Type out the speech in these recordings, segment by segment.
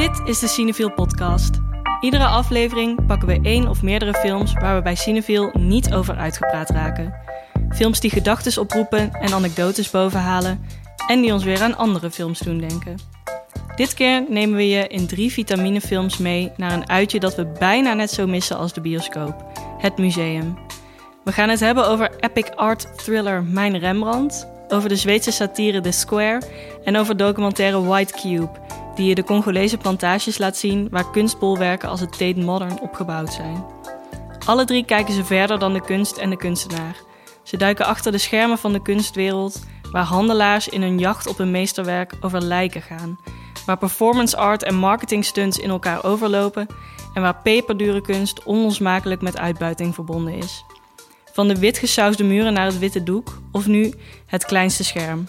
Dit is de Cinefiel podcast. Iedere aflevering pakken we één of meerdere films waar we bij Cinefiel niet over uitgepraat raken. Films die gedachten oproepen en anekdotes bovenhalen en die ons weer aan andere films doen denken. Dit keer nemen we je in drie vitaminefilms mee naar een uitje dat we bijna net zo missen als de bioscoop: het museum. We gaan het hebben over epic art thriller Mijn Rembrandt, over de Zweedse satire The Square en over documentaire White Cube, die je de Congolese plantages laat zien waar kunstbolwerken als het Tate Modern opgebouwd zijn. Alle drie kijken ze verder dan de kunst en de kunstenaar. Ze duiken achter de schermen van de kunstwereld, waar handelaars in hun jacht op een meesterwerk over lijken gaan, waar performance art en marketing stunts in elkaar overlopen en waar peperdure kunst onlosmakelijk met uitbuiting verbonden is. Van de witgesausde muren naar het witte doek of nu het kleinste scherm.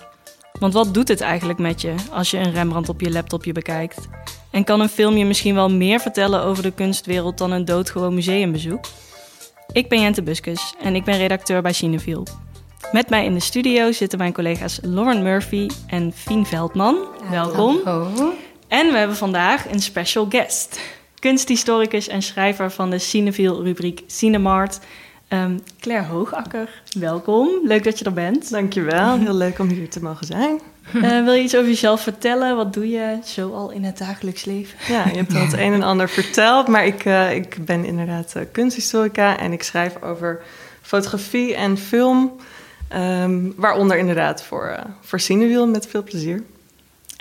Want wat doet het eigenlijk met je als je een Rembrandt op je laptopje bekijkt? En kan een film je misschien wel meer vertellen over de kunstwereld dan een doodgewoon museumbezoek? Ik ben Jente Buskus en ik ben redacteur bij Cinefiel. Met mij in de studio zitten mijn collega's Lauren Murphy en Fien Veldman. Welkom. En we hebben vandaag een special guest. Kunsthistoricus en schrijver van de Cinefiel-rubriek Cinemart, um, Claire Hoogakker. Welkom, leuk dat je er bent. Dankjewel, heel leuk om hier te mogen zijn. Uh, wil je iets over jezelf vertellen? Wat doe je zo al in het dagelijks leven? Ja, je hebt al het een en ander verteld, maar ik, uh, ik ben inderdaad uh, kunsthistorica en ik schrijf over fotografie en film. Um, waaronder inderdaad voor, voor Cinewiel met veel plezier.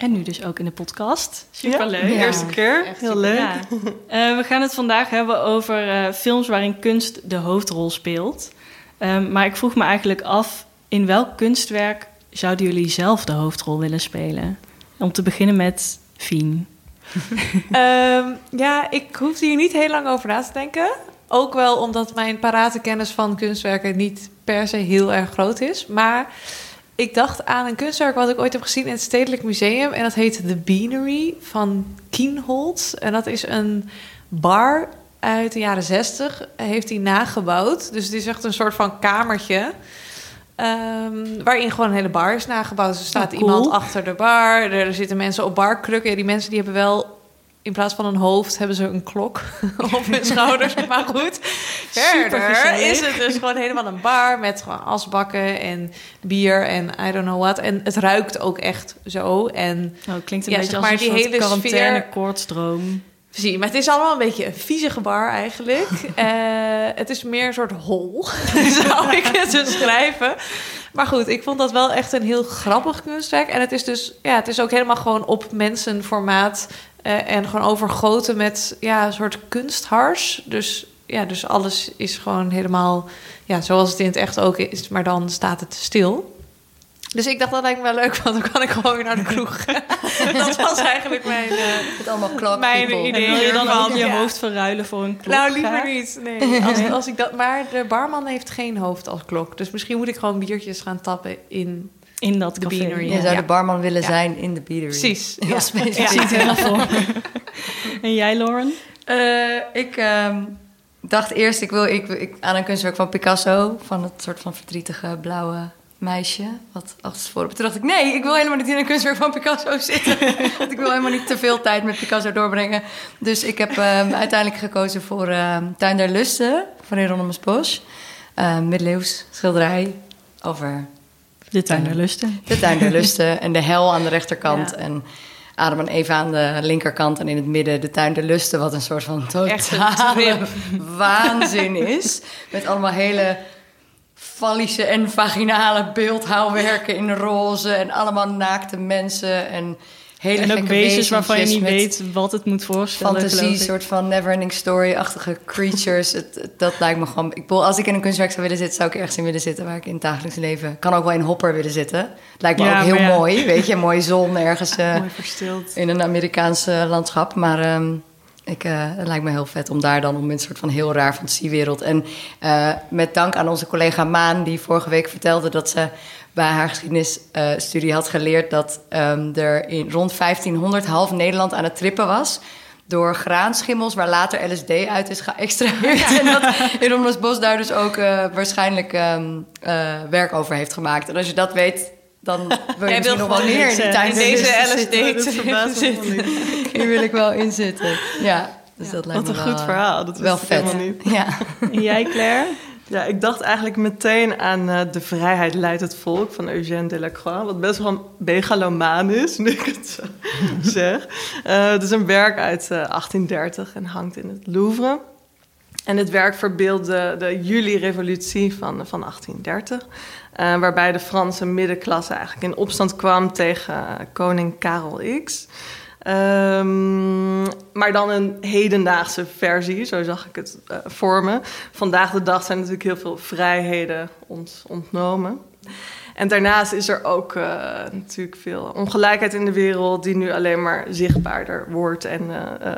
En nu dus ook in de podcast. Superleuk. Ja, eerste keer. Echt Heel leuk. Ja. Uh, we gaan het vandaag hebben over uh, films waarin kunst de hoofdrol speelt. Um, maar ik vroeg me eigenlijk af, in welk kunstwerk zouden jullie zelf de hoofdrol willen spelen? Om te beginnen met Fien. um, ja, ik hoefde hier niet heel lang over na te denken. Ook wel omdat mijn parate kennis van kunstwerken niet per se heel erg groot is. Maar ik dacht aan een kunstwerk wat ik ooit heb gezien in het Stedelijk Museum. En dat heet The Beanery van Kienholz. En dat is een bar uit de jaren zestig. Heeft hij nagebouwd. Dus het is echt een soort van kamertje. Um, waarin gewoon een hele bar is nagebouwd. Dus er staat oh, cool. iemand achter de bar. Er, er zitten mensen op barkrukken. Ja, die mensen die hebben wel in plaats van een hoofd hebben ze een klok op hun schouders. Maar goed, verder is het dus gewoon helemaal een bar met gewoon asbakken en bier en I don't know what. En het ruikt ook echt zo. En oh, klinkt een ja, beetje als maar, een die hele quarantaine koortsdroom. Zie, maar het is allemaal een beetje een viezige bar eigenlijk. uh, het is meer een soort hol, zou ik het beschrijven. Maar goed, ik vond dat wel echt een heel grappig kunstwerk. En het is dus, ja, het is ook helemaal gewoon op mensenformaat uh, en gewoon overgoten met ja, een soort kunsthars. Dus ja, dus alles is gewoon helemaal ja, zoals het in het echt ook is, maar dan staat het stil. Dus ik dacht, dat lijkt me wel leuk, want dan kan ik gewoon weer naar de kroeg. dat was eigenlijk mijn, uh, het allemaal klok mijn idee. En wil je dan al je hoofd verruilen voor een klok? Nou, liever niet. Nee. Als, als ik dat, maar de barman heeft geen hoofd als klok. Dus misschien moet ik gewoon biertjes gaan tappen in in dat de beanery. Je zou de barman willen zijn in de beanery. Precies. Heel ja. specifiek. Ja. voor. en jij, Lauren? Uh, ik um, dacht eerst, ik wil ik, ik, aan een kunstwerk van Picasso... van het soort van verdrietige blauwe meisje. Wat voor. Toen dacht ik, nee, ik wil helemaal niet in een kunstwerk van Picasso zitten. Want ik wil helemaal niet te veel tijd met Picasso doorbrengen. Dus ik heb um, uiteindelijk gekozen voor uh, Tuin der Lusten van Hieronymus Bosch. Uh, middeleeuws schilderij over de tuin der lusten. De tuin der lusten en de hel aan de rechterkant. Ja. En Adam en Eva aan de linkerkant. En in het midden de tuin der lusten. Wat een soort van totale waanzin is. Met allemaal hele fallische en vaginale beeldhouwwerken in roze. En allemaal naakte mensen en hele en ook wezens waarvan je niet weet wat het moet voorstellen. Fantasie, soort van never-ending story-achtige creatures. het, dat lijkt me gewoon... Ik bedoel, als ik in een kunstwerk zou willen zitten... zou ik ergens in willen zitten waar ik in het dagelijks leven... kan ook wel in Hopper willen zitten. Lijkt me ja, ook heel ja. mooi, weet je. Een mooie zon ergens uh, mooi verstild. in een Amerikaanse landschap. Maar um, ik, uh, het lijkt me heel vet om daar dan om in een soort van heel raar fantasiewereld... En uh, met dank aan onze collega Maan... die vorige week vertelde dat ze bij haar geschiedenisstudie uh, had geleerd dat um, er in rond 1500 half Nederland aan het trippen was door graanschimmels, waar later LSD uit is geëxtraheerd. Ja. en dat Hieronymus Bos daar dus ook uh, waarschijnlijk um, uh, werk over heeft gemaakt. En als je dat weet, dan wil je Jij misschien wil nog wel meer in in die tijd deze LSD. Hier wil ik wel in zitten. Ja, dus Ja. dat lijkt Wat me een wel, goed eh, verhaal. Dat wel vet. helemaal niet. Ja. En jij, Claire? Ja, ik dacht eigenlijk meteen aan eh, De Vrijheid Leidt het Volk van Eugène Delacroix. Wat best wel een megalomaan is, nu ik het zo zeg. Eh, het is een werk uit eh, 1830 en hangt in het Louvre. En dit werk verbeeldt de, de juli-revolutie van, van 1830. eh, waarbij de Franse middenklasse eigenlijk in opstand kwam tegen eh, koning Karel X. Ehm, maar dan een hedendaagse versie, zo zag ik het eh, voor me. Vandaag de dag zijn natuurlijk heel veel vrijheden ont- ontnomen. En daarnaast is er ook eh, natuurlijk veel ongelijkheid in de wereld, die nu alleen maar zichtbaarder wordt en eh,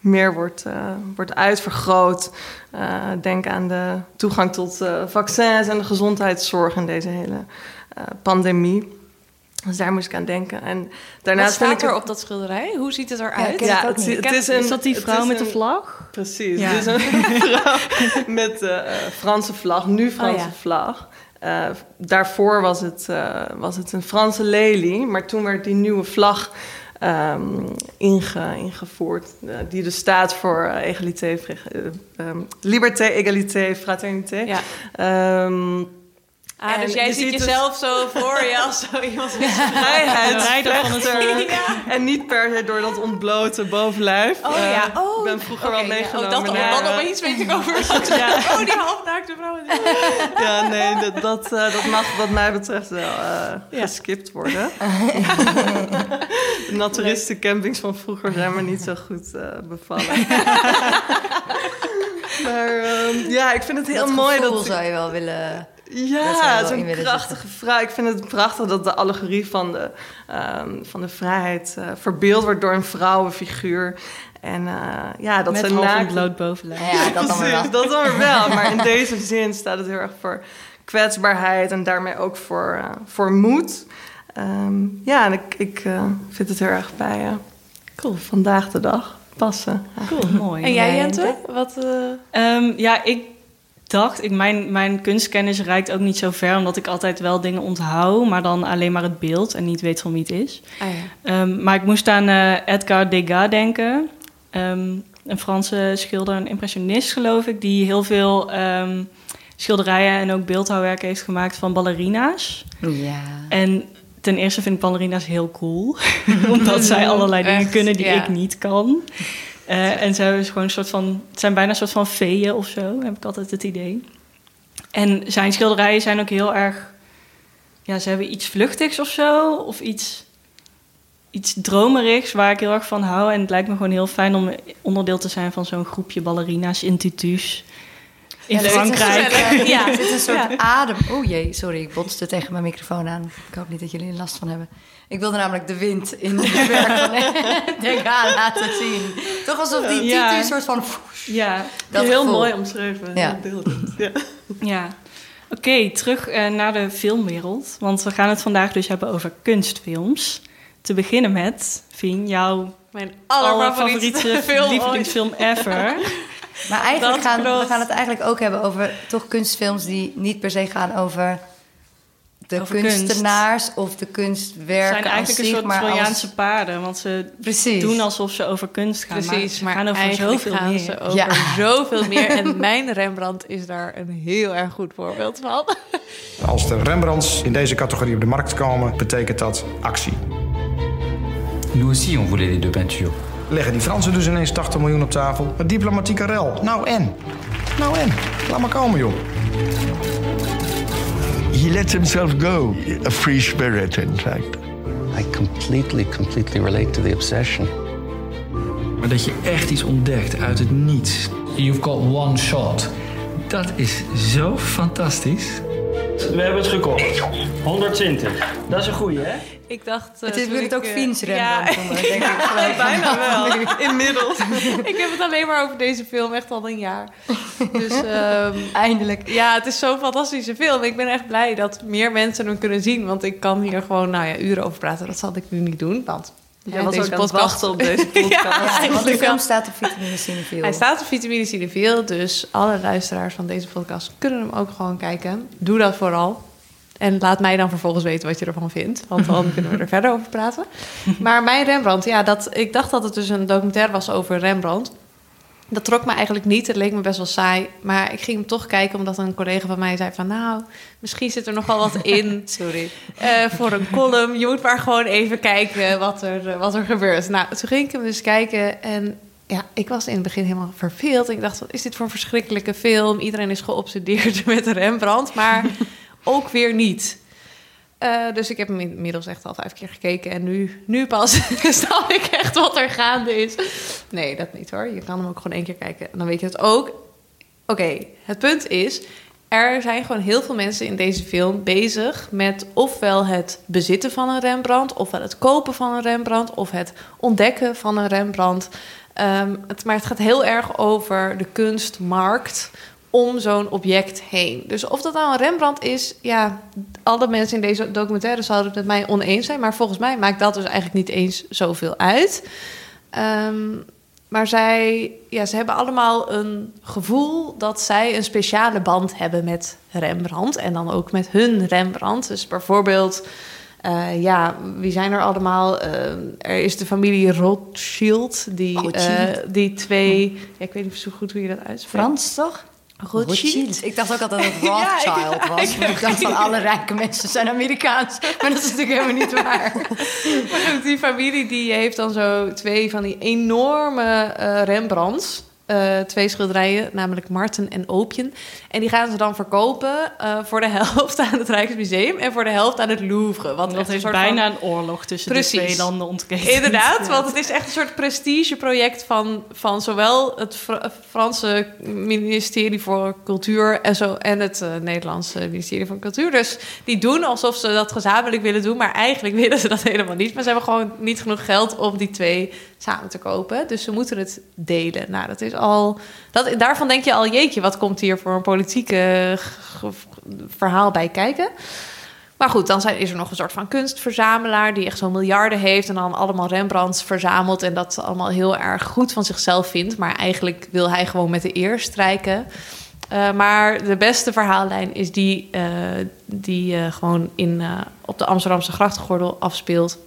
meer wordt, wordt uitvergroot. Denk aan de toegang tot vaccins en de gezondheidszorg in deze hele pandemie. Dus daar moest ik aan denken. En Wat daarnaast vind staat ik er op dat schilderij? Hoe ziet het eruit? ik ook het, het is, een, Is dat die vrouw met de een- vlag? Precies. Ja. Het is een vrouw met de eh, Franse vlag, nu Franse Oh, ja. vlag. Eh, daarvoor was het, eh, was het een Franse lelie, maar toen werd die nieuwe vlag ehm, inge- ingevoerd. eh, die dus staat voor eh, egalité, eh, ehm, liberté, égalité, fraternité. Ja. Ehm, Ah, dus En jij je ziet ziet dus- jezelf zo voor je als zo iemand. vrijheidsvechter. Ja. En niet per se door dat ontblote bovenlijf. Oh Eh, ja, oh. Ik ben vroeger Oké, wel ja. meegenomen Oh, dat, naar, dan eh, opeens weet ik over. Oh, die halfnaakte vrouw. Ja, nee, dat, dat, eh, dat mag wat mij betreft wel eh, geskipt worden. De naturistencampings van vroeger zijn me niet zo goed eh, bevallen. maar ehm, ja, ik vind het heel dat mooi gevoel dat... zou je wel willen... Ja, zo'n willen prachtige vrouw. Ik vind het prachtig dat de allegorie van de, ehm, van de vrijheid eh, verbeeld wordt door een vrouwenfiguur. En eh, ja, dat Met ze naakt- ontbloot bovenlijf. Ja, dat dan Precies, wel. dat dan wel. Maar in deze zin staat het heel erg voor kwetsbaarheid en daarmee ook voor, eh, voor moed. Ehm, ja, en ik, ik vind het heel erg bij cool, vandaag de dag passen. Cool, mooi. En jij, Jente? Wat, eh, Ehm, ja, ik dacht, ik, mijn, mijn kunstkennis reikt ook niet zo ver, omdat ik altijd wel dingen onthoud, maar dan alleen maar het beeld en niet weet van wie het is. ah, ja. Ehm, maar ik moest aan eh, Edgar Degas denken. Ehm, een Franse schilder, een impressionist geloof ik, die heel veel ehm, schilderijen en ook beeldhouwwerken heeft gemaakt van ballerina's. Ja. En ten eerste vind ik ballerina's heel cool, omdat zij allerlei dingen Echt, kunnen die ja. ik niet kan. Eh, en ze hebben gewoon een soort van, het zijn bijna een soort van feeën of zo, heb ik altijd het idee. En zijn schilderijen zijn ook heel erg, ja, ze hebben iets vluchtigs of zo, of iets, iets dromerigs waar ik heel erg van hou. En het lijkt me gewoon heel fijn om onderdeel te zijn van zo'n groepje ballerina's in in Ja, Frankrijk. soort, Ja. Er zit een soort Ja. adem... Oh jee, sorry, ik botste tegen mijn microfoon aan. Ik hoop niet dat jullie er last van hebben. Ik wilde namelijk de wind in het werk van Degas laten zien. Toch alsof die Ja. titel een soort van... Ja, Dat heel gevoel. mooi omschreven. Ja. Ja. Ja. Oké, terug eh, naar de filmwereld. Want we gaan het vandaag dus hebben over kunstfilms. Te beginnen met, Fien, jouw Mijn allerfavoriete film ooit. lievelingsfilm ever. Maar eigenlijk gaan we gaan het eigenlijk ook hebben over toch kunstfilms die niet per se gaan over de Over kunst. kunstenaars of de Ze kunstwerken zijn eigenlijk als een zich, soort maar Trojaanse als... paarden. Want ze Precies. doen alsof ze over kunst gaan. Precies, maar maar, ze gaan over zoveel gaan meer. ze over Ja. zoveel meer. En mijn Rembrandt is daar een heel erg goed voorbeeld van. Als de Rembrandts in deze categorie op de markt komen, betekent dat actie. Nous aussi, on voulait les deux peintures. Leggen die Fransen dus ineens 80 miljoen op tafel? Een diplomatieke rel. Nou en? Nou en? Laat maar komen, joh. he lets himself go. A free spirit, in fact. I completely, completely relate to the obsession. Maar dat je echt iets ontdekt uit het niets. You've got one shot. Dat is zo fantastisch. We hebben het gekocht. 120. Dat is een goeie, hè? Ik dacht... uh, Het is het ook eh, Fiens ja, denk ik. Gelijk. Bijna wel, inmiddels. ik heb het alleen maar over deze film echt al een jaar. Dus ehm, Eindelijk. ja, het is zo'n fantastische film. Ik ben echt blij dat meer mensen hem kunnen zien. Want ik kan hier gewoon nou ja, uren over praten. Dat zal ik nu niet doen, want... Jij hè, was ook wachten op deze podcast. Ja, want de film staat op vitamine Cinefiel. Hij staat op Vitamine Cinefiel, dus alle luisteraars van deze podcast kunnen hem ook gewoon kijken. Doe dat vooral. En laat mij dan vervolgens weten wat je ervan vindt. Want dan kunnen we er verder over praten. Maar mijn Rembrandt, ja, dat, ik dacht dat het dus een documentaire was over Rembrandt. Dat trok me eigenlijk niet. Het leek me best wel saai. Maar ik ging hem toch kijken omdat een collega van mij zei van... nou, misschien zit er nog wel wat in. Sorry. eh, voor een column. Je moet maar gewoon even kijken wat er, eh, wat er gebeurt. Nou, toen ging ik hem dus kijken en... Ja, ik was in het begin helemaal verveeld. Ik dacht, wat is dit voor een verschrikkelijke film? Iedereen is geobsedeerd met Rembrandt, maar ook weer niet. Eh, dus ik heb hem inmiddels echt al vijf keer gekeken. En nu, nu pas snap ik echt wat er gaande is. Nee, dat niet hoor. Je kan hem ook gewoon één keer kijken. En dan weet je het ook. Oké, het punt is... Er zijn gewoon heel veel mensen in deze film bezig met ofwel het bezitten van een Rembrandt, ofwel het kopen van een Rembrandt, of het ontdekken van een Rembrandt. Ehm, het, maar het gaat heel erg over de kunstmarkt om zo'n object heen. Dus of dat nou een Rembrandt is, ja, alle mensen in deze documentaire zouden het met mij oneens zijn, maar volgens mij maakt dat dus eigenlijk niet eens zoveel uit. Ehm, maar zij, ja, ze hebben allemaal een gevoel dat zij een speciale band hebben met Rembrandt. En dan ook met hun Rembrandt. Dus bijvoorbeeld, eh, ja, wie zijn er allemaal? Eh, er is de familie Rothschild, die, Rothschild. eh, die twee... Ja, ik weet niet zo goed hoe je dat uitspreekt. Frans, toch? Rothschild. Ik dacht ook altijd dat het Ja, Rothschild was. ik- dacht van alle rijke mensen zijn Amerikaans. Maar dat is natuurlijk helemaal niet waar. Maar goed, die familie die heeft dan zo twee van die enorme eh, Rembrandts. Eh, twee schilderijen, namelijk Marten en Oopjen. En die gaan ze dan verkopen eh, voor de helft aan het Rijksmuseum en voor de helft aan het Louvre. Wat Dat een heeft bijna van... een oorlog tussen Precies. de twee landen ontketend. Inderdaad, want het is echt een soort prestigeproject van, van zowel het Fra- Franse ministerie voor Cultuur en, zo, en het eh, Nederlandse ministerie van Cultuur. Dus die doen alsof ze dat gezamenlijk willen doen, maar eigenlijk willen ze dat helemaal niet. Maar ze hebben gewoon niet genoeg geld om die twee samen te kopen. Dus ze moeten het delen. Nou, dat is al. Dat, daarvan denk je al, jeetje, wat komt hier voor een politieke ge- verhaal bij kijken? Maar goed, dan zijn, is er nog een soort van kunstverzamelaar die echt zo'n miljarden heeft en dan allemaal Rembrandts verzamelt en dat allemaal heel erg goed van zichzelf vindt. Maar eigenlijk wil hij gewoon met de eer strijken. Eh, maar de beste verhaallijn is die eh, die eh, gewoon in, eh, op de Amsterdamse grachtgordel afspeelt.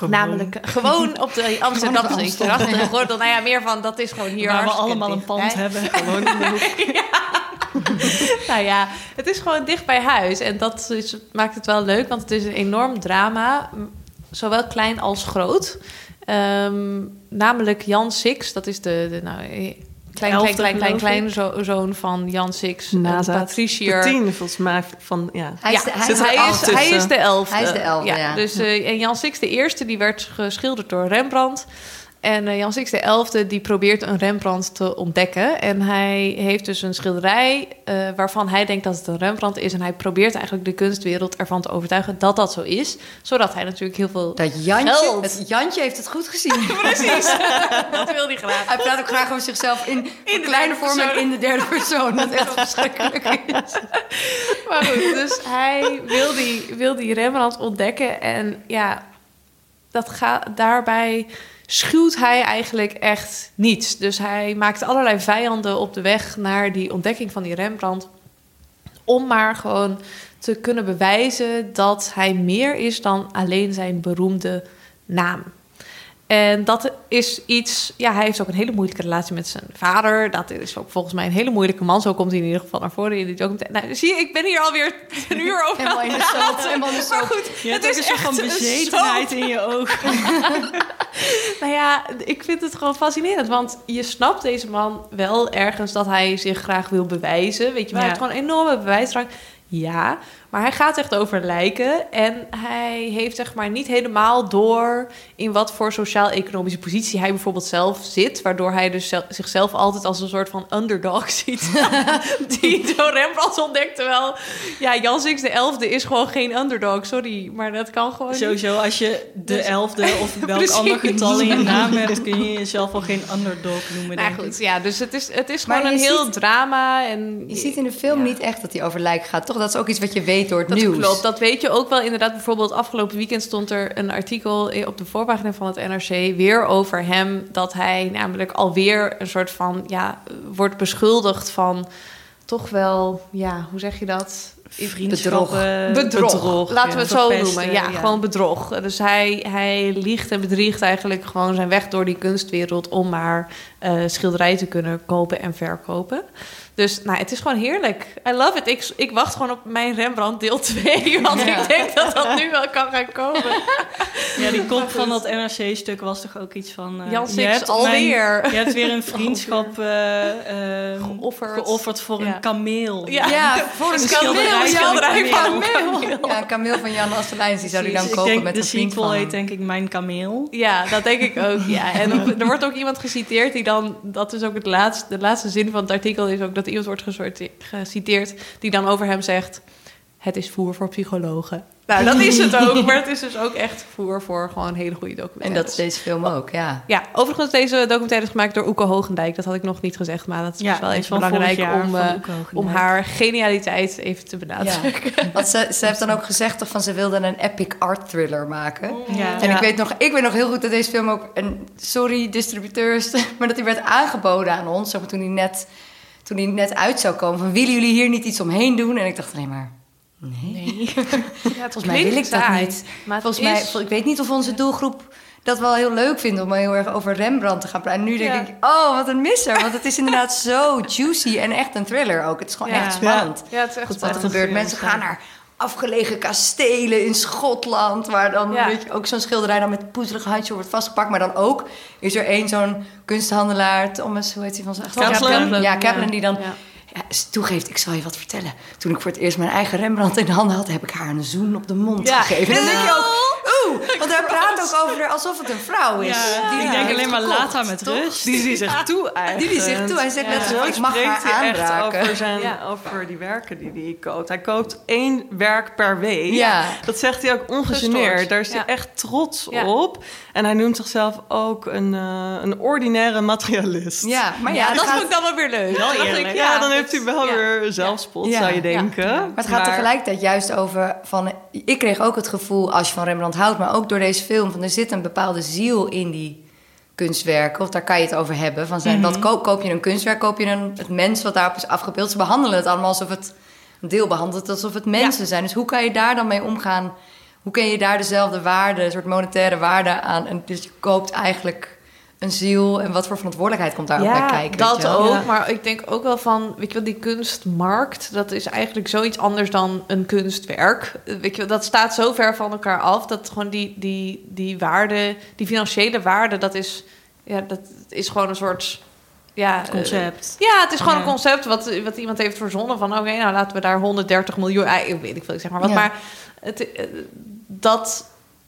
Namelijk gewoon op de Amsterdamse Amstel. grachtgordel. Nou ja, meer van dat is gewoon hier Waar we allemaal een pand hebben. Gewoon. Nou ja, het is gewoon dicht bij huis. En dat is, maakt het wel leuk, want het is een enorm drama. Zowel klein als groot. Ehm, namelijk Jan Six, dat is de, de nou, klein, Elfde, klein, klein, klein, klein zo- zoon van Jan Six. een Nazaat. patriciër. De tiende volgens mij van, ja. Hij is de, ja, hij is de hij, is, hij is de elfde. Hij is de elfde, ja. Dus, eh, en Jan Six de eerste, die werd geschilderd door Rembrandt. En eh, Jan Six de elfde, die probeert een Rembrandt te ontdekken. En hij heeft dus een schilderij eh, waarvan hij denkt dat het een Rembrandt is. En hij probeert eigenlijk de kunstwereld ervan te overtuigen dat dat zo is. Zodat hij natuurlijk heel veel Dat Jantje, Geld. het, Jantje heeft het goed gezien. Precies, dat wil hij graag. Hij praat ook graag over zichzelf in, kleine vorm en in de derde persoon. Dat echt verschrikkelijk is. Maar goed, dus hij wil die, wil die Rembrandt ontdekken. En ja, dat gaat daarbij schuwt hij eigenlijk echt niets. Dus hij maakt allerlei vijanden op de weg naar die ontdekking van die Rembrandt. Om maar gewoon te kunnen bewijzen dat hij meer is dan alleen zijn beroemde naam. En dat is iets. Ja, hij heeft ook een hele moeilijke relatie met zijn vader. Dat is ook volgens mij een hele moeilijke man. Zo komt hij in ieder geval naar voren in die documentaire. Nou, zie je, ik ben hier alweer een uur over. Helemaal in de soap. Helemaal in de Maar soap. goed, Je hebt het is echt een bezetenheid in je ogen. Nou ja, ik vind het gewoon fascinerend. Want je snapt deze man wel ergens dat hij zich graag wil bewijzen. Weet je wel, hij heeft gewoon een enorme bewijsdrang. Ja, maar hij gaat echt over lijken. En hij heeft zeg maar niet helemaal door in wat voor sociaal-economische positie hij bijvoorbeeld zelf zit. Waardoor hij dus zel- zichzelf altijd als een soort van underdog ziet. die zo Rembrandt ontdekt. Terwijl, ja, Jan Six de elfde is gewoon geen underdog. Sorry, maar dat kan gewoon niet. Sowieso, als je de Dus- elfde of welk ander getal in je naam hebt, kun je jezelf wel geen underdog noemen. Nou goed, ja, dus het is, het is Maar gewoon een heel ziet- drama. En Je ziet in de film Ja. niet echt dat hij over lijken gaat. Toch, dat is ook iets wat je weet door het Dat nieuws. klopt, dat weet je ook wel. Inderdaad, bijvoorbeeld afgelopen weekend stond er een artikel op de voorpagina van het NRC weer over hem. Dat hij namelijk alweer een soort van, ja, wordt beschuldigd van toch wel, ja, hoe zeg je dat? Vriendschappen. bedrog. bedrog, Laten ja. we het zo noemen. Ja, ja. gewoon bedrog. Dus hij, hij liegt en bedriegt eigenlijk gewoon zijn weg door die kunstwereld om maar eh schilderijen te kunnen kopen en verkopen. Dus nou, het is gewoon heerlijk. I love it. Ik, ik wacht gewoon op mijn Rembrandt deel 2. Want Ja. ik denk dat dat nu wel kan gaan komen. Ja, die kop van dat NRC-stuk was toch ook iets van... eh, Jan je Six hebt alweer. Mijn, je hebt weer een vriendschap eh, ehm, Geofferd. geofferd voor Ja. een kameel. Ja. Ja, voor een schilderij van schilderij een van kameel. Ja, een kameel van Jan Astelijns. Die zou die dan kopen denk, met de een vriend sequel van heet denk ik Mijn Kameel. Ja, dat denk ik ook. Ja. En er wordt ook iemand geciteerd die dan, dat is ook het laatste, de laatste zin van het artikel, is ook dat iemand wordt geciteerd die dan over hem zegt: Het is voer voor psychologen. Nou, dat is het ook, maar het is dus ook echt voer voor gewoon hele goede En documentaires. dat is deze film ook, ja. Ja, overigens deze documentaire is gemaakt door Oeke Hoogendijk. Dat had ik nog niet gezegd, maar dat is Ja, wel even van belangrijk om, eh, om haar genialiteit even te benadrukken. Ja. Want ze, ze heeft dan ook gezegd toch van ze wilde een epic art thriller maken. Ja. En ik weet, nog, ik weet nog heel goed dat deze film ook... En sorry, distributeurs, maar dat die werd aangeboden aan ons. Zeg maar, toen, hij net, toen hij net uit zou komen. Van, willen jullie hier niet iets omheen doen? En ik dacht alleen maar... Nee, Ja, het volgens mij wil ik dat niet. Maar Volgens mij, is- ik weet niet of onze doelgroep dat wel heel leuk vindt... om heel erg over Rembrandt te gaan praten. En nu denk Ja. ik, oh, wat een misser. Want het is inderdaad zo juicy en echt een thriller ook. Het is gewoon Ja. echt spannend. Ja, het is echt Wat er spannend. gebeurt. Mensen gaan naar afgelegen kastelen in Schotland, waar dan Ja. weet je, ook zo'n schilderij dan met poezelige handje wordt vastgepakt. Maar dan ook is er één zo'n kunsthandelaar, Thomas, hoe heet hij van zijn achternaam? Kaplan. Ja, Kaplan, Ja. die dan Ja. toegeeft, ik zal je wat vertellen. Toen ik voor het eerst mijn eigen Rembrandt in de handen had, heb ik haar een zoen op de mond Ja. gegeven. En dan denk je ook, want hij praat ook over haar alsof het een vrouw is. Ja, die ik denk alleen maar gekocht, laat haar met toch? rust. Die die zich toe eigenlijk. Die die zich toe. Hij zegt net Zo zo, ik mag haar aanraken. over, zijn, Ja. over die werken die hij koopt. Hij koopt één werk per week. Ja. Dat zegt hij ook ongegeneerd. Daar is hij Ja. echt trots Ja. op. En hij noemt zichzelf ook een, eh, een ordinaire materialist. Ja, maar ja, dat gaat- vond ik dan wel weer leuk. Wel Dat dacht eerlijk. ik, Ja, dan heeft dat- hij wel ja. weer zelfspot, Ja. zou je denken. Ja. Maar het gaat tegelijkertijd juist over van. Ik kreeg ook het gevoel, als je van Rembrandt houdt, maar ook door deze film, van er zit een bepaalde ziel in die kunstwerken. Of daar kan je het over hebben. Van zijn, wat koop, koop je een kunstwerk, koop je een, het mens wat daarop is afgebeeld. Ze behandelen het allemaal alsof het een deel behandelt, alsof het mensen zijn. Dus hoe kan je daar dan mee omgaan? Hoe kun je daar dezelfde waarde, een soort monetaire waarde aan? En dus je koopt eigenlijk een ziel en wat voor verantwoordelijkheid komt daar ook bij kijken? dat ook. Ja. Maar ik denk ook wel van, weet je wel, die kunstmarkt, dat is eigenlijk zoiets anders dan een kunstwerk. Weet je wel, dat staat zo ver van elkaar af dat gewoon die, die, die waarde, die financiële waarde, dat is, ja, dat is gewoon een soort. Ja, eh, Concept. ja, het is gewoon Ja. een concept wat, wat iemand heeft verzonnen van... oké, nou laten we daar 130 miljoen... eh, ik weet ik veel, ik zeg maar wat. Ja. Maar het, eh, dat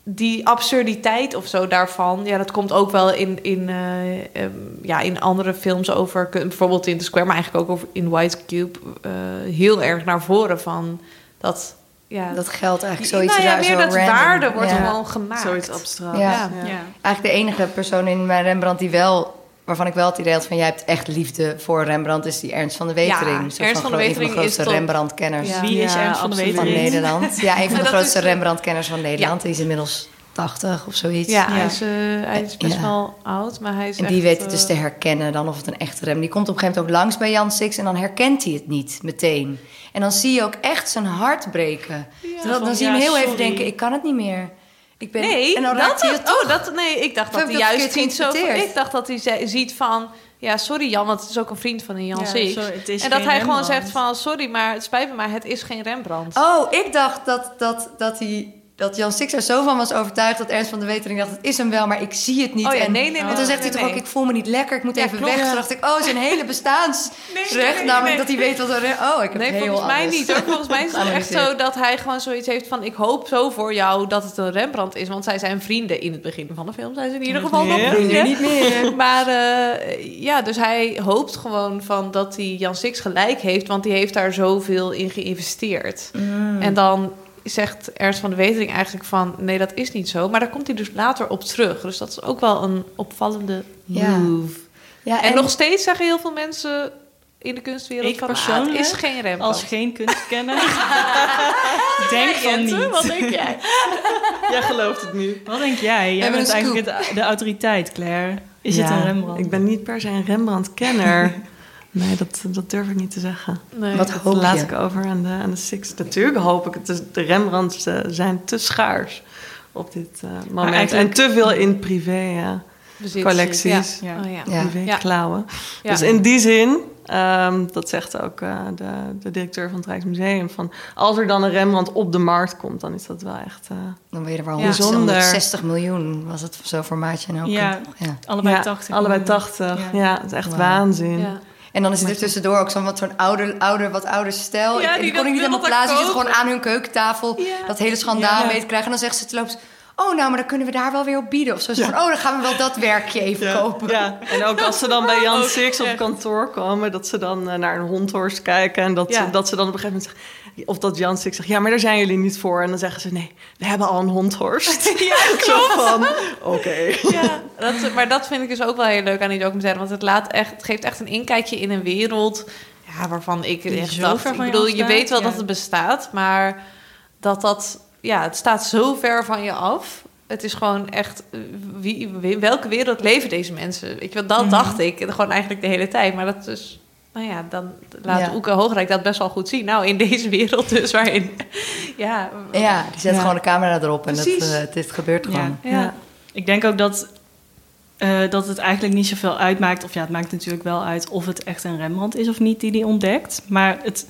die absurditeit of zo daarvan... ja, dat komt ook wel in, in, eh, ehm, ja, in andere films over... bijvoorbeeld in The Square, maar eigenlijk ook over in White Cube... eh, heel erg naar voren van dat... Ja, Dat geld eigenlijk zoiets nou ja, zo dat random. waarde wordt Ja. gewoon gemaakt. Zoiets abstract. Ja. Ja. Ja. Eigenlijk de enige persoon in mijn Rembrandt die wel... waarvan ik wel het idee had van... jij hebt echt liefde voor Rembrandt... is die Ernst van de Wetering. Ja, Ernst van de Wetering de grootste. Rembrandt-kenners Ja. Wie is Ja, Ernst van de absoluut. van Wetering? Nederland. Ja, een van de grootste is- Rembrandt-kenners van Nederland. Die is inmiddels 80 of zoiets. Ja, Ja. Hij, is, eh, hij is best Ja. wel oud, maar hij is En die weet het dus eh, te herkennen dan of het een echte rem. Die komt op een gegeven moment ook langs bij Jan Six en dan herkent hij het niet meteen. En dan zie je ook echt zijn hart breken. Terwijl, dan Van, zie je hem heel even denken, ik kan het niet meer. Ik ben... Nee, en dan dat, raakt hij dat, het toch. oh, dat, nee, ik dacht dat hij juist niet zo... Ik dacht dat hij ze- ziet van... Ja, sorry Jan, want het is ook een vriend van een Jan Ja, sorry, het is en dat hij gewoon zegt van... Sorry, maar het spijt me, maar het is geen Rembrandt. Oh, ik dacht dat, dat, dat, hij, dat Jan Six er zo van was overtuigd... dat Ernst van de Wetering dacht, het is hem wel, maar ik zie het niet. Oh ja, en, nee, nee, nee, Want dan nee, zegt hij nee, toch ook, ik voel me niet lekker, ik moet Ja, even klopt. weg. Ja. Toen dacht ik, oh, zijn hele bestaansrecht. namelijk dat hij weet wat er... Oh, ik heb Nee, heel volgens mij niet. Hoor. Volgens mij is het echt zo dat hij gewoon zoiets heeft van... ik hoop zo voor jou dat het een Rembrandt is. Want zij zijn vrienden in het begin van de film. Zijn ze in ieder geval nog vrienden. Niet meer. Maar eh, ja, dus hij hoopt gewoon van dat hij Jan Six gelijk heeft... want die heeft daar zoveel in geïnvesteerd. Mm. En dan zegt Ernst van de Wetering eigenlijk van... nee, dat is niet zo. Maar daar komt hij dus later op terug. Dus dat is ook wel een opvallende Ja. move. Ja, En, nog steeds zeggen heel veel mensen in de kunstwereld Ik van... ah, persoonlijk, het is geen Rembrandt. Als geen kunstkenner. denk van niet. Wat denk jij? Jij gelooft het nu. Wat denk jij? Jij hebben bent eigenlijk de autoriteit, Claire. Is het Ja, een Rembrandt? Ik ben niet per se een Rembrandt-kenner. Nee, dat, dat durf ik niet te zeggen. Nee. Wat Dat hoop laat je? ik over aan de, aan de Six. Natuurlijk hoop ik het. De Rembrandts eh, zijn te schaars op dit eh, moment. En te veel in privé eh, Bezit. collecties. Ja. Ja. Oh, ja. Ja. privé Ja. klauwen. Ja. Dus in die zin, ehm, dat zegt ook eh, de, de directeur van het Rijksmuseum... van als er dan een Rembrandt op de markt komt... dan is dat wel echt... eh, Dan ben je er wel Ja. 100, Bijzonder. 160 miljoen, was het zo'n formaatje. En ook Ja. ja. Allebei ja, 80. Allebei miljoen. 80. Ja. Ja, dat is echt Wauw. waanzin. En dan is het er tussendoor ook zo'n wat zo'n ouder, ouder, wat ouder stel. Ja, ik, kon ik niet helemaal plaatsen. Die zit gewoon aan hun keukentafel. Ja. Dat hele schandaal mee te krijgen. En dan zegt ze te loops... Oh, nou, maar dan kunnen we daar wel weer op bieden. Of zo. Van, oh, dan gaan we wel dat werkje even kopen. Ja, en ook als ze dan bij Jan Ook Six op echt. kantoor komen, dat ze dan eh, naar een hondhorst kijken en dat, Ja. ze, dat ze dan op een gegeven moment zeggen, of dat Jan Six zegt, ja, maar daar zijn jullie niet voor. En dan zeggen ze, nee, we hebben al een hondhorst. Ja, Zo van, oké. Ja, dat, maar dat vind ik dus ook wel heel leuk aan die documentaire. Want het, laat echt, het geeft echt een inkijkje in een wereld... Ja, waarvan ik echt zo dacht... ver Ik bedoel, je weet wel ja. dat het bestaat, maar dat dat... Ja, het staat zo ver van je af. Het is gewoon echt... Wie, wie- welke wereld leven deze mensen? Weet je, wel, dat Mhm. dacht ik gewoon eigenlijk de hele tijd. Maar dat is... Nou ja, dan laat Ja. Oeke Hoogrijk dat best wel goed zien. Nou, in deze wereld dus, waarin... Ja, Ja, die zet Ja. gewoon de camera erop en dat, Precies. eh, dit gebeurt Ja. gewoon. ja. Ik denk ook dat, eh, dat het eigenlijk niet zoveel uitmaakt. Of ja, het maakt natuurlijk wel uit of het echt een Rembrandt is of niet die die ontdekt. Maar het,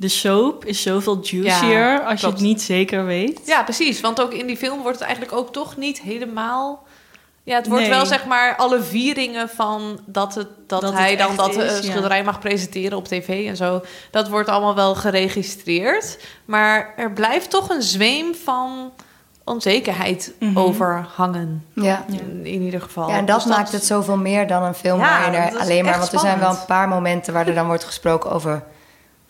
de soap is zoveel juicier als je het niet zeker weet. Ja, precies. Want ook in die film wordt het eigenlijk ook toch niet helemaal. Ja, het wordt Nee. wel zeg maar alle vieringen van dat, het, dat, Dat het hij dan dat is, eh, ja. schilderij mag presenteren op tv en zo. Dat wordt allemaal wel geregistreerd. Maar er blijft toch een zweem van onzekerheid Mhm. over hangen. Ja. In, in ieder geval. Ja, en dat Dus maakt het zoveel meer dan een film Ja, waarin er dat alleen maar... Want er zijn wel een paar momenten waar er dan wordt gesproken over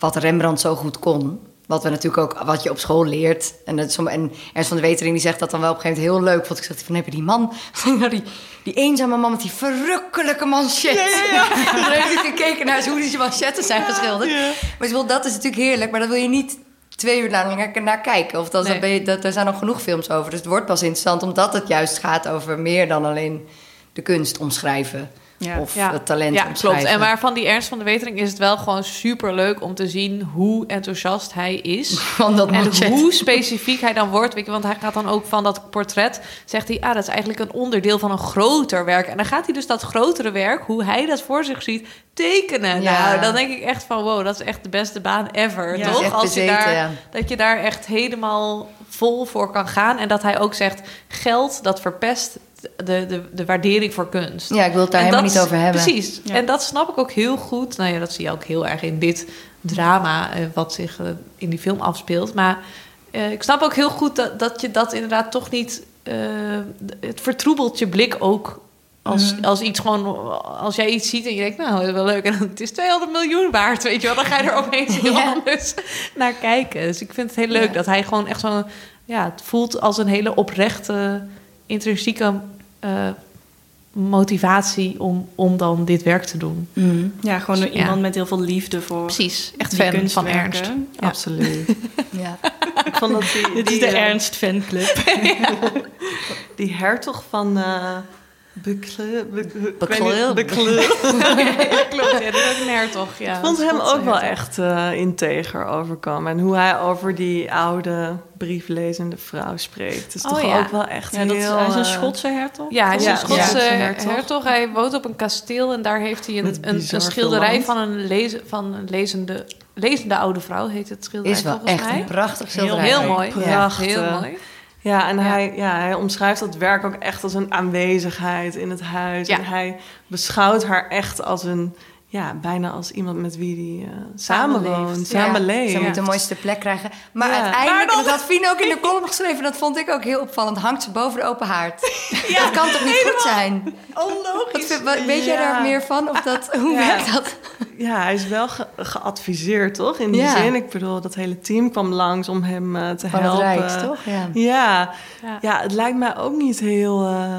wat Rembrandt zo goed kon. Wat we natuurlijk ook, wat je op school leert. En, dat en Ernst van de Wetering die zegt dat dan wel op een gegeven moment heel leuk. Want ik zeg van, heb je die man, die, die eenzame man met die verrukkelijke manchet. Ja, ja, ja. Gekeken naar hoe die manchetten zijn geschilderd. Maar ik bedoel, dat is natuurlijk heerlijk, maar dat wil je niet twee uur lang naar kijken. Of dat, Nee. dat ben je, dat, er zijn nog genoeg films over. Dus het wordt pas interessant omdat het juist gaat over meer dan alleen de kunst omschrijven. Ja. Of Ja. het talent Ja, klopt. En maar van die Ernst van de Wetering is het wel gewoon super leuk om te zien hoe enthousiast hij is. Van dat En hoe specifiek hij dan wordt. Weet je, want hij gaat dan ook van dat portret. Zegt hij, ah, dat is eigenlijk een onderdeel van een groter werk. En dan gaat hij dus dat grotere werk, hoe hij dat voor zich ziet, tekenen. Ja. Nou, dan denk ik echt van, wow, dat is echt de beste baan ever. Ja, toch? Als je daar, ja. Dat je daar echt helemaal vol voor kan gaan. En dat hij ook zegt, geld dat verpest de, de, de waardering voor kunst. Ja, ik wil het daar En helemaal dat- niet over hebben. Precies. Ja. En dat snap ik ook heel goed. Nou ja, dat zie je ook heel erg in dit drama... eh, wat zich eh, in die film afspeelt. Maar eh, ik snap ook heel goed dat, dat je dat inderdaad toch niet... eh, het vertroebelt je blik ook... Als, Mhm. als iets gewoon, als jij iets ziet en je denkt, nou, dat is wel leuk. En dan, het is 200 miljoen waard, weet je wel. Dan ga je er opeens heel Ja. anders naar kijken. Dus ik vind het heel leuk Ja. dat hij gewoon echt zo'n... Ja, het voelt als een hele oprechte, intrinsieke eh, motivatie om, om dan dit werk te doen. Mhm. Ja, gewoon Ja. iemand met heel veel liefde voor Precies, echt die fan van. Ernst. Ja. Absoluut. Ja. Ik vond dat die, Dit die, is de eh, Ernst fanclub. Die hertog van uh, Bekle... Be- Bekleur. Bekleur. Klopt, ja, dat is ook een hertog. Ja, Ik vond dat hem ook wel echt eh, integer overkomen. En hoe hij over die oude brieflezende vrouw spreekt. is Oh, toch ja. ook wel echt Ja, dat is, heel... hij is een eh, Schotse hertog. Ja, hij is Ja, een Schotse ja. hertog. hertog. Hij woont op een kasteel en daar heeft hij een, een, schilderij van een, leze, van een lezende, lezende oude vrouw, heet het schilderij Is wel volgens echt mij. een prachtig heel, schilderij. heel mooi. Ja, Prachtig. heel mooi. Ja, en Ja. Hij, ja, hij omschrijft dat werk ook echt als een aanwezigheid in het huis. Ja. En hij beschouwt haar echt als een... Ja, bijna als iemand met wie hij eh samenwoont, Samenleeft. samenleeft. Ze moet de mooiste plek krijgen. Maar Ja. uiteindelijk, Maar dat had Fien ook in de column geschreven... dat vond ik ook heel opvallend, hangt ze boven de open haard. dat kan toch niet goed zijn? Onlogisch. Wat, weet jij Ja. daar meer van? Of dat, hoe Ja. werkt dat? Ja, hij is wel ge- geadviseerd, toch? In die Ja. zin. Ik bedoel, dat hele team kwam langs om hem eh, te Van het helpen. Toch? Ja. Ja. Ja. ja, het lijkt mij ook niet heel, eh,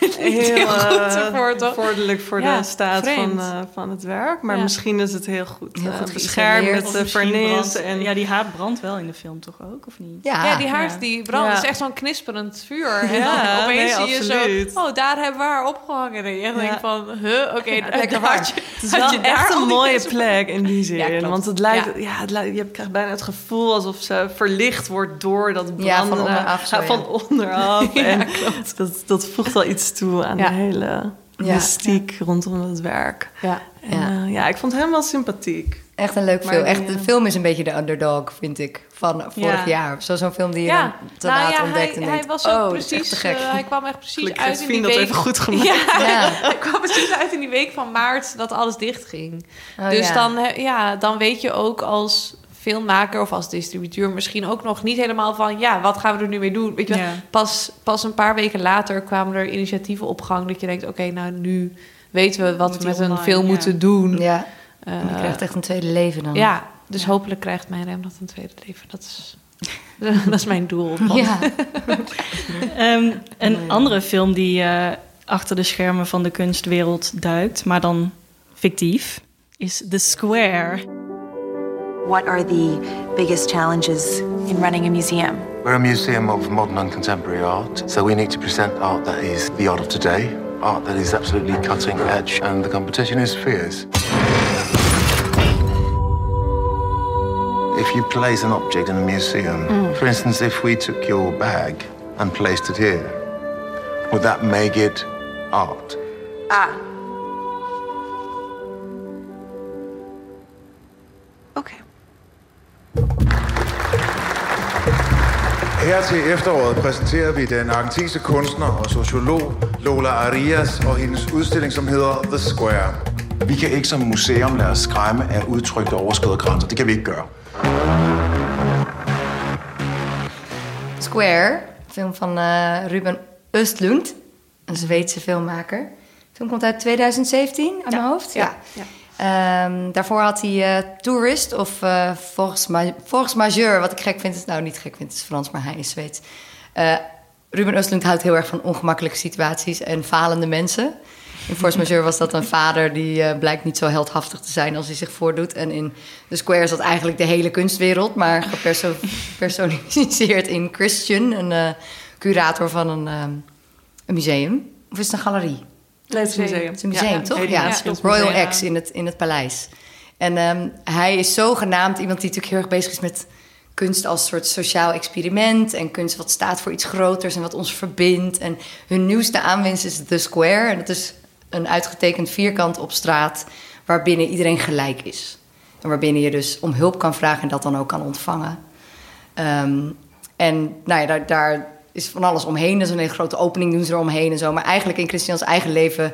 heel, heel goed ervoor, toch? vorderlijk voor Ja, de staat van, vreemd. eh, van het werk. Werk. Maar Ja. misschien is het heel goed, Heel eh, goed beschermd met de vernis. En, Ja, die haard brandt wel in de film toch ook, of niet? Ja, Ja, die haard Ja. die brandt. Ja. Het is echt zo'n knisperend vuur. En Ja, dan opeens nee, zie je absoluut. zo... Oh, daar hebben we haar opgehangen. En je denkt van... Huh, oké, lekker had warm. je- Het is wel echt een mooie plek in die zin. Want het lijkt, Ja. ja. het lijkt, je krijgt bijna het gevoel alsof ze verlicht wordt door dat Ja, van brandende- onderaf en dat, dat voegt wel iets toe aan de hele Ja. mystiek rondom het werk. Ja. En, Ja. ja. ja, ik vond hem wel sympathiek. Echt een leuk Maar film. Echt, de eh, film is een beetje de underdog, vind ik, van vorig Ja. jaar. Zo- Zo'n film die je Ja, dan te nou laat ja, ontdekt hij, en hij was ook oh, precies... echt te gek. eh, hij kwam echt precies Gelukkig uit in die Fien dat week... even goed gemaakt. Ja, Ja. hij kwam precies uit in die week van maart dat alles dicht ging. Oh, dus ja. dan, ja, dan weet je ook als filmmaker of als distributeur misschien ook nog niet helemaal van... ja, wat gaan we er nu mee doen? Weet je, wel, Ja. pas, pas een paar weken later kwamen er initiatieven op gang... dat je denkt, oké, nou nu weten we wat Moet we met een online, film ja. moeten doen. Ja, Eh, en je krijgt echt een tweede leven dan. ja, dus hopelijk krijgt mijn rem dat een tweede leven. Dat is, dat is mijn doel. Ja. Ehm, een andere film die eh, achter de schermen van de kunstwereld duikt, maar dan fictief, is The Square. What are the biggest challenges in running a museum? We're a museum of modern and contemporary art, so we need to present art that is the art of today, art that is absolutely cutting edge, and the competition is fierce. If you place an object in a museum, for instance, if we took your bag and placed it here, would that make it art? Ah. Her til efteråret præsenterer vi den argentinske kunstner og sociolog Lola Arias og hendes udstilling, som hedder The Square. Vi kan ikke som museum lade os skræmme af udtryk, der overskrider grænser. Det kan vi ikke gøre. Square, film van eh, Ruben Östlund, een Zweedse filmmaker. Film komt uit 2017, aan mijn hoofd. Ja. Ehm, daarvoor had hij eh, Tourist of eh Force, Ma Force Majeure. Wat ik gek vind, is nou niet gek vind, het is Frans, maar hij is Zweeds. Eh, Ruben Östlund houdt heel erg van ongemakkelijke situaties en falende mensen. In Force Majeure was dat een vader die eh, blijkt niet zo heldhaftig te zijn als hij zich voordoet. En in The Square is dat eigenlijk de hele kunstwereld, maar gepersonificeerd in Christian, een curator van een, ehm, een museum. Of is het een galerie? Nee, het museum. Ja, toch? ja, het Royal. X in het, in het paleis. En ehm, hij is zogenaamd iemand die natuurlijk heel erg bezig is met kunst als soort sociaal experiment. En kunst wat staat voor iets groters en wat ons verbindt. En hun nieuwste aanwinst is The Square. En dat is een uitgetekend vierkant op straat waarbinnen iedereen gelijk is. En waarbinnen je dus om hulp kan vragen en dat dan ook kan ontvangen. Ehm, en nou ja, daar, daar is van alles omheen. Dat is een hele grote opening doen ze er omheen en zo. Maar eigenlijk in Christians eigen leven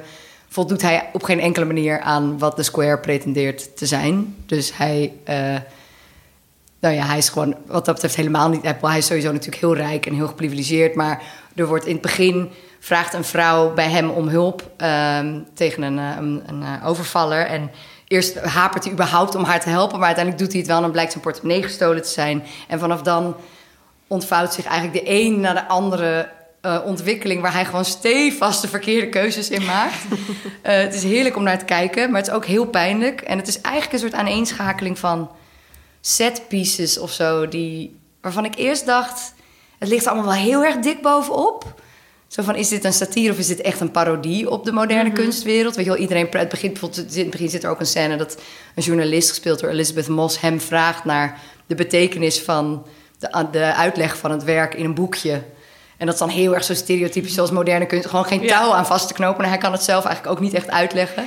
voldoet hij op geen enkele manier aan wat de Square pretendeert te zijn. Dus hij, eh, nou ja, hij is gewoon wat dat betreft helemaal niet Apple. Hij is sowieso natuurlijk heel rijk en heel geprivilegeerd. Maar er wordt in het begin vraagt een vrouw bij hem om hulp ehm, tegen een, eh, een, een eh, overvaller. En eerst hapert hij überhaupt om haar te helpen, maar uiteindelijk doet hij het wel en dan blijkt zijn portemonnee gestolen te zijn. En vanaf dan ontvouwt zich eigenlijk de een naar de andere eh, ontwikkeling waar hij gewoon stevast de verkeerde keuzes in maakt. Eh, het is heerlijk om naar te kijken, maar het is ook heel pijnlijk. En het is eigenlijk een soort aaneenschakeling van set pieces of zo, die, waarvan ik eerst dacht, het ligt allemaal wel heel erg dik bovenop. Zo van, is dit een satire of is dit echt een parodie op de moderne kunstwereld? Weet je wel, iedereen, het begin, bijvoorbeeld, in het begin zit er ook een scène dat een journalist, gespeeld door Elizabeth Moss, hem vraagt naar de betekenis van de, de uitleg van het werk in een boekje. En dat is dan heel erg zo stereotypisch zoals moderne kunst. Gewoon geen touw aan vast te knopen. En hij kan het zelf eigenlijk ook niet echt uitleggen.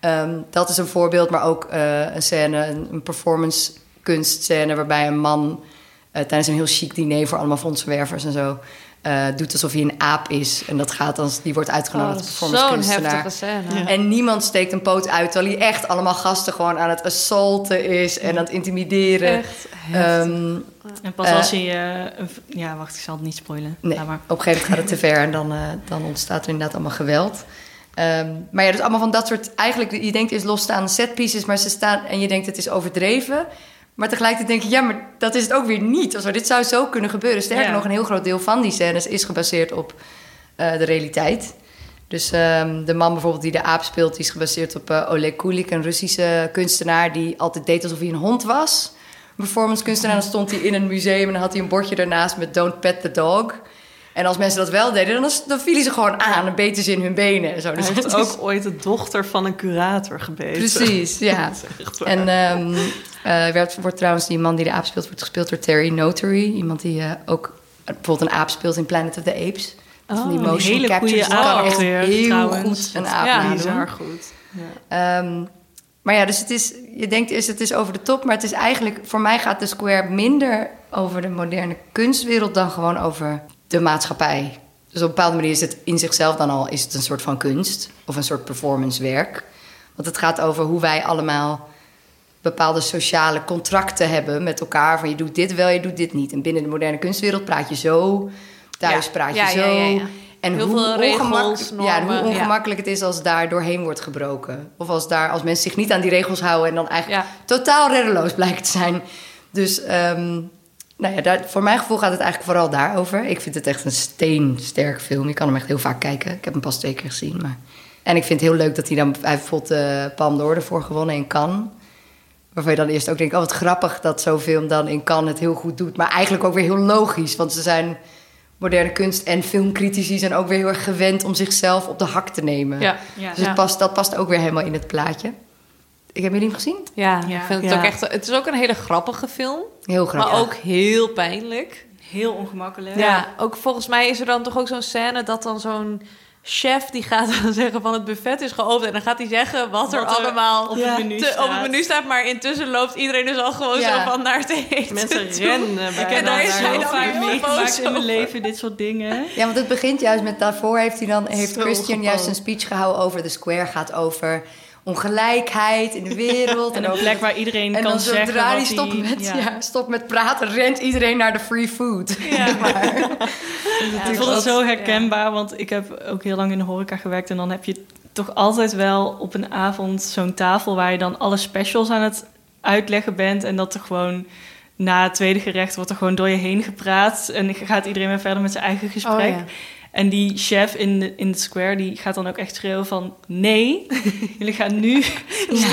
Ehm, dat is een voorbeeld, maar ook eh, een scène, een, een performance kunstscène... waarbij een man eh, tijdens een heel chic diner voor allemaal fondsenwervers en zo... eh, doet alsof hij een aap is. En dat gaat als die wordt uitgenodigd als Oh, performance zo'n kunstenaar. heftige scène. Ja. En niemand steekt een poot uit, terwijl hij echt allemaal gasten gewoon aan het assaulten is en aan het intimideren. Echt Ehm, En pas eh, als hij... eh, een v- ja, wacht, ik zal het niet spoilen. Nee, maar. op een gegeven moment gaat het te ver en dan, eh, dan ontstaat er inderdaad allemaal geweld. Ehm, maar ja, dus allemaal van dat soort... Eigenlijk, je denkt is losstaande setpieces, maar ze staan... En je denkt het is overdreven. Maar tegelijkertijd denk je, ja, maar dat is het ook weer niet. Zo. Dit zou zo kunnen gebeuren. Sterker Ja. nog, een heel groot deel van die scènes is gebaseerd op eh, de realiteit. Dus ehm, de man bijvoorbeeld die de aap speelt, die is gebaseerd op uh, Oleg Kulik, een Russische kunstenaar die altijd deed alsof hij een hond was. Een performance kunstenaar. Dan stond hij in een museum en dan had hij een bordje daarnaast met Don't Pet the Dog. En als mensen dat wel deden, dan, dan vielen ze gewoon aan en beten ze in hun benen. En zo. Dus hij heeft ook ooit de dochter van een curator gebeten. Precies, ja. en um, uh, werd, wordt trouwens die man die de aap speelt, wordt gespeeld door Terry Notary. Iemand die uh, ook bijvoorbeeld een aap speelt in Planet of the Apes. Oh, van die motion hele captures. Goede kan echt heel trouwens. goed een aap ja, bizar goed. Ja. Um, maar ja, dus het is, je denkt eerst het is over de top, maar het is eigenlijk, voor mij gaat de Square minder over de moderne kunstwereld dan gewoon over de maatschappij. Dus op een bepaalde manier is het in zichzelf dan al is het een soort van kunst of een soort performancewerk. Want het gaat over hoe wij allemaal bepaalde sociale contracten hebben met elkaar. Van je doet dit wel, je doet dit niet. En binnen de moderne kunstwereld praat je zo, thuis Ja. praat je Ja, zo. ja. En Heel hoe, regels, ongemak- hoe ongemakkelijk het is als daar doorheen wordt gebroken. Of als, daar, als mensen zich niet aan die regels houden en dan eigenlijk totaal reddeloos blijkt te zijn. Dus ehm, nou ja, daar, voor mijn gevoel gaat het eigenlijk vooral daarover. Ik vind het echt een steensterk film. Je kan hem echt heel vaak kijken. Ik heb hem pas twee keer gezien. Maar... En ik vind het heel leuk dat hij dan... Hij heeft bijvoorbeeld de Palme d'Or ervoor gewonnen in Cannes. Waarvan je dan eerst ook denkt... oh, wat grappig dat zo'n film dan in Cannes het heel goed doet. Maar eigenlijk ook weer heel logisch. Want ze zijn moderne kunst- en filmcritici... zijn ook weer heel erg gewend om zichzelf op de hak te nemen. Ja. Ja. Dus past, dat past ook weer helemaal in het plaatje. Ik heb jullie hem gezien? Ja, Ja. ik vind het Ja. ook echt... Het is ook een hele grappige film. Heel grappig. Maar ook heel pijnlijk. Heel ongemakkelijk. Ja. ook volgens mij is er dan toch ook zo'n scène dat dan zo'n chef die gaat dan zeggen van het buffet is geopend en dan gaat hij zeggen wat er Wat er allemaal op het menu te- op het menu staat, maar intussen loopt iedereen dus al gewoon Ja. zo van naar het eten. Mensen toe. rennen bij Ik heb En daar is hij heel dan meegemaakt boos in mijn leven, dit soort dingen. Ja, want het begint juist met daarvoor heeft hij dan heeft Zo Christian juist een speech gehouden over de square gaat over ongelijkheid in de wereld En een plek waar iedereen en kan zeggen zodra wat hij stopt met, ja. ja. stopt met praten, rent iedereen naar de free food. Ja. maar, ik vond het zo herkenbaar, want ik heb ook heel lang in de horeca gewerkt. En dan heb je toch altijd wel op een avond zo'n tafel waar je dan alle specials aan het uitleggen bent. En dat er gewoon na het tweede gerecht wordt er gewoon door je heen gepraat. En gaat iedereen weer verder met zijn eigen gesprek. Oh, ja. En die chef in de, in de square, die gaat dan ook echt schreeuwen van... Nee, jullie gaan nu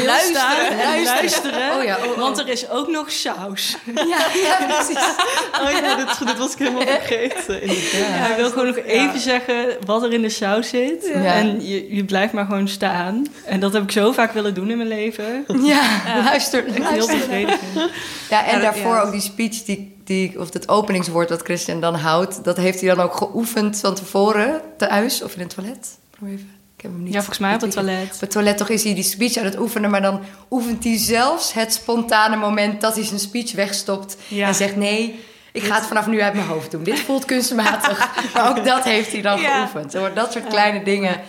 luisteren. en luisteren. Oh ja, oh, oh. Want er is ook nog saus. ja, ja, precies. Oh ja, dit, dit was ik helemaal vergeten. Hij wil gewoon nog even zeggen wat er in de saus zit. En je, je blijft maar gewoon staan. En dat heb ik zo vaak willen doen in mijn leven. Ja, luister. Echt heel luister. bevredigend. Ja, en daarvoor ook die speech, die, die, of het openingswoord wat Christian dan houdt, dat heeft hij dan ook geoefend van tevoren thuis of in het toilet. Probeer even. Ik heb hem niet. Ja, volgens mij op het Op toilet. het toilet toch is hij die speech aan het oefenen, maar dan oefent hij zelfs het spontane moment dat hij zijn speech wegstopt Ja. en zegt nee. Ik ga het vanaf nu uit mijn hoofd doen. Dit voelt kunstmatig. Maar ook dat heeft hij dan Ja. geoefend. Zo, Dat soort kleine dingen.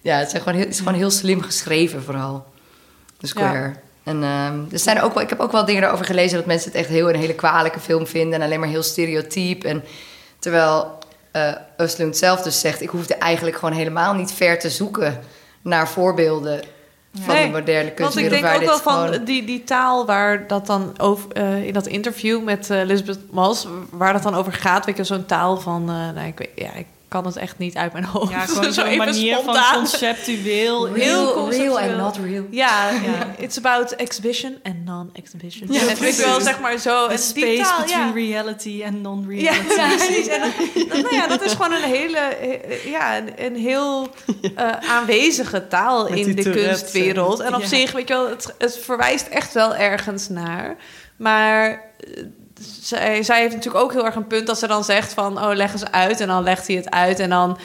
Ja, het, zijn gewoon heel, het is gewoon heel slim geschreven vooral. De Square. En ehm, er zijn ook wel, ik heb ook wel dingen erover gelezen... dat mensen het echt heel een hele kwalijke film vinden... en alleen maar heel stereotyp. En, terwijl Östlund zelf dus zegt... ik hoefde eigenlijk gewoon helemaal niet ver te zoeken... naar voorbeelden van Nee, de moderne Want ik kunstwereld... denk ook wel van gewoon- die, die taal waar dat dan over eh, in dat interview met eh Elizabeth Mals, waar dat dan over gaat, weet je, zo'n taal van, eh, nou, ik, weet, ja, ik kan het echt niet uit mijn hoofd. Ja, gewoon Zo zo'n even manier van spontaan. conceptueel. Heel real, real conceptueel. and not real. Ja, it's about exhibition and non-exhibition. Ja, Ja, weet je wel, zeg maar zo. The en die space taal, between ja. reality and Ja, non-reality. ja, precies. En dan- nou ja, dat is gewoon een hele, ja, een, een heel eh, aanwezige taal Met in de kunstwereld. En op Ja. zich, weet je wel, het, het verwijst echt wel ergens naar. Maar eh, zij, zij heeft natuurlijk ook heel erg een punt dat ze dan zegt van, oh, leg eens uit. En dan legt hij het uit en dan,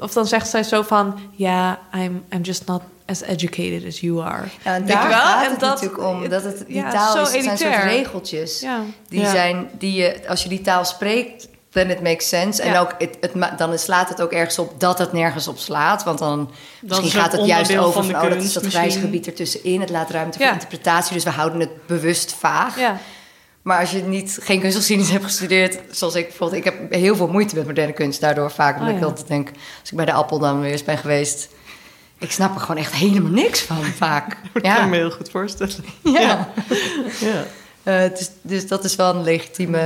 of dan zegt zij zo van, ja, I'm, I'm just not as educated as you are. Ja, en daar wel? gaat En het dat- natuurlijk om. Dat het, die ja, taal is, het zijn soort regeltjes. Ja. Die Ja. zijn, die je, als je die taal spreekt, then it makes sense. En ook, het, het, dan slaat het ook ergens op dat het nergens op slaat. Want dan misschien gaat het juist over van van, oh, dat is dat gebied ertussenin. Het laat ruimte Ja. voor interpretatie. Dus we houden het bewust vaag. Ja. Maar als je niet, geen kunstgeschiedenis hebt gestudeerd, zoals ik bijvoorbeeld, ik heb heel veel moeite met moderne kunst. Daardoor vaak, omdat Oh, ik ja. altijd denk, als ik bij de Appel dan weer eens ben geweest, ik snap er gewoon echt helemaal niks van, vaak. Ik kan me heel goed voorstellen. ja. Ja. Eh, dus, dus dat is wel een legitieme.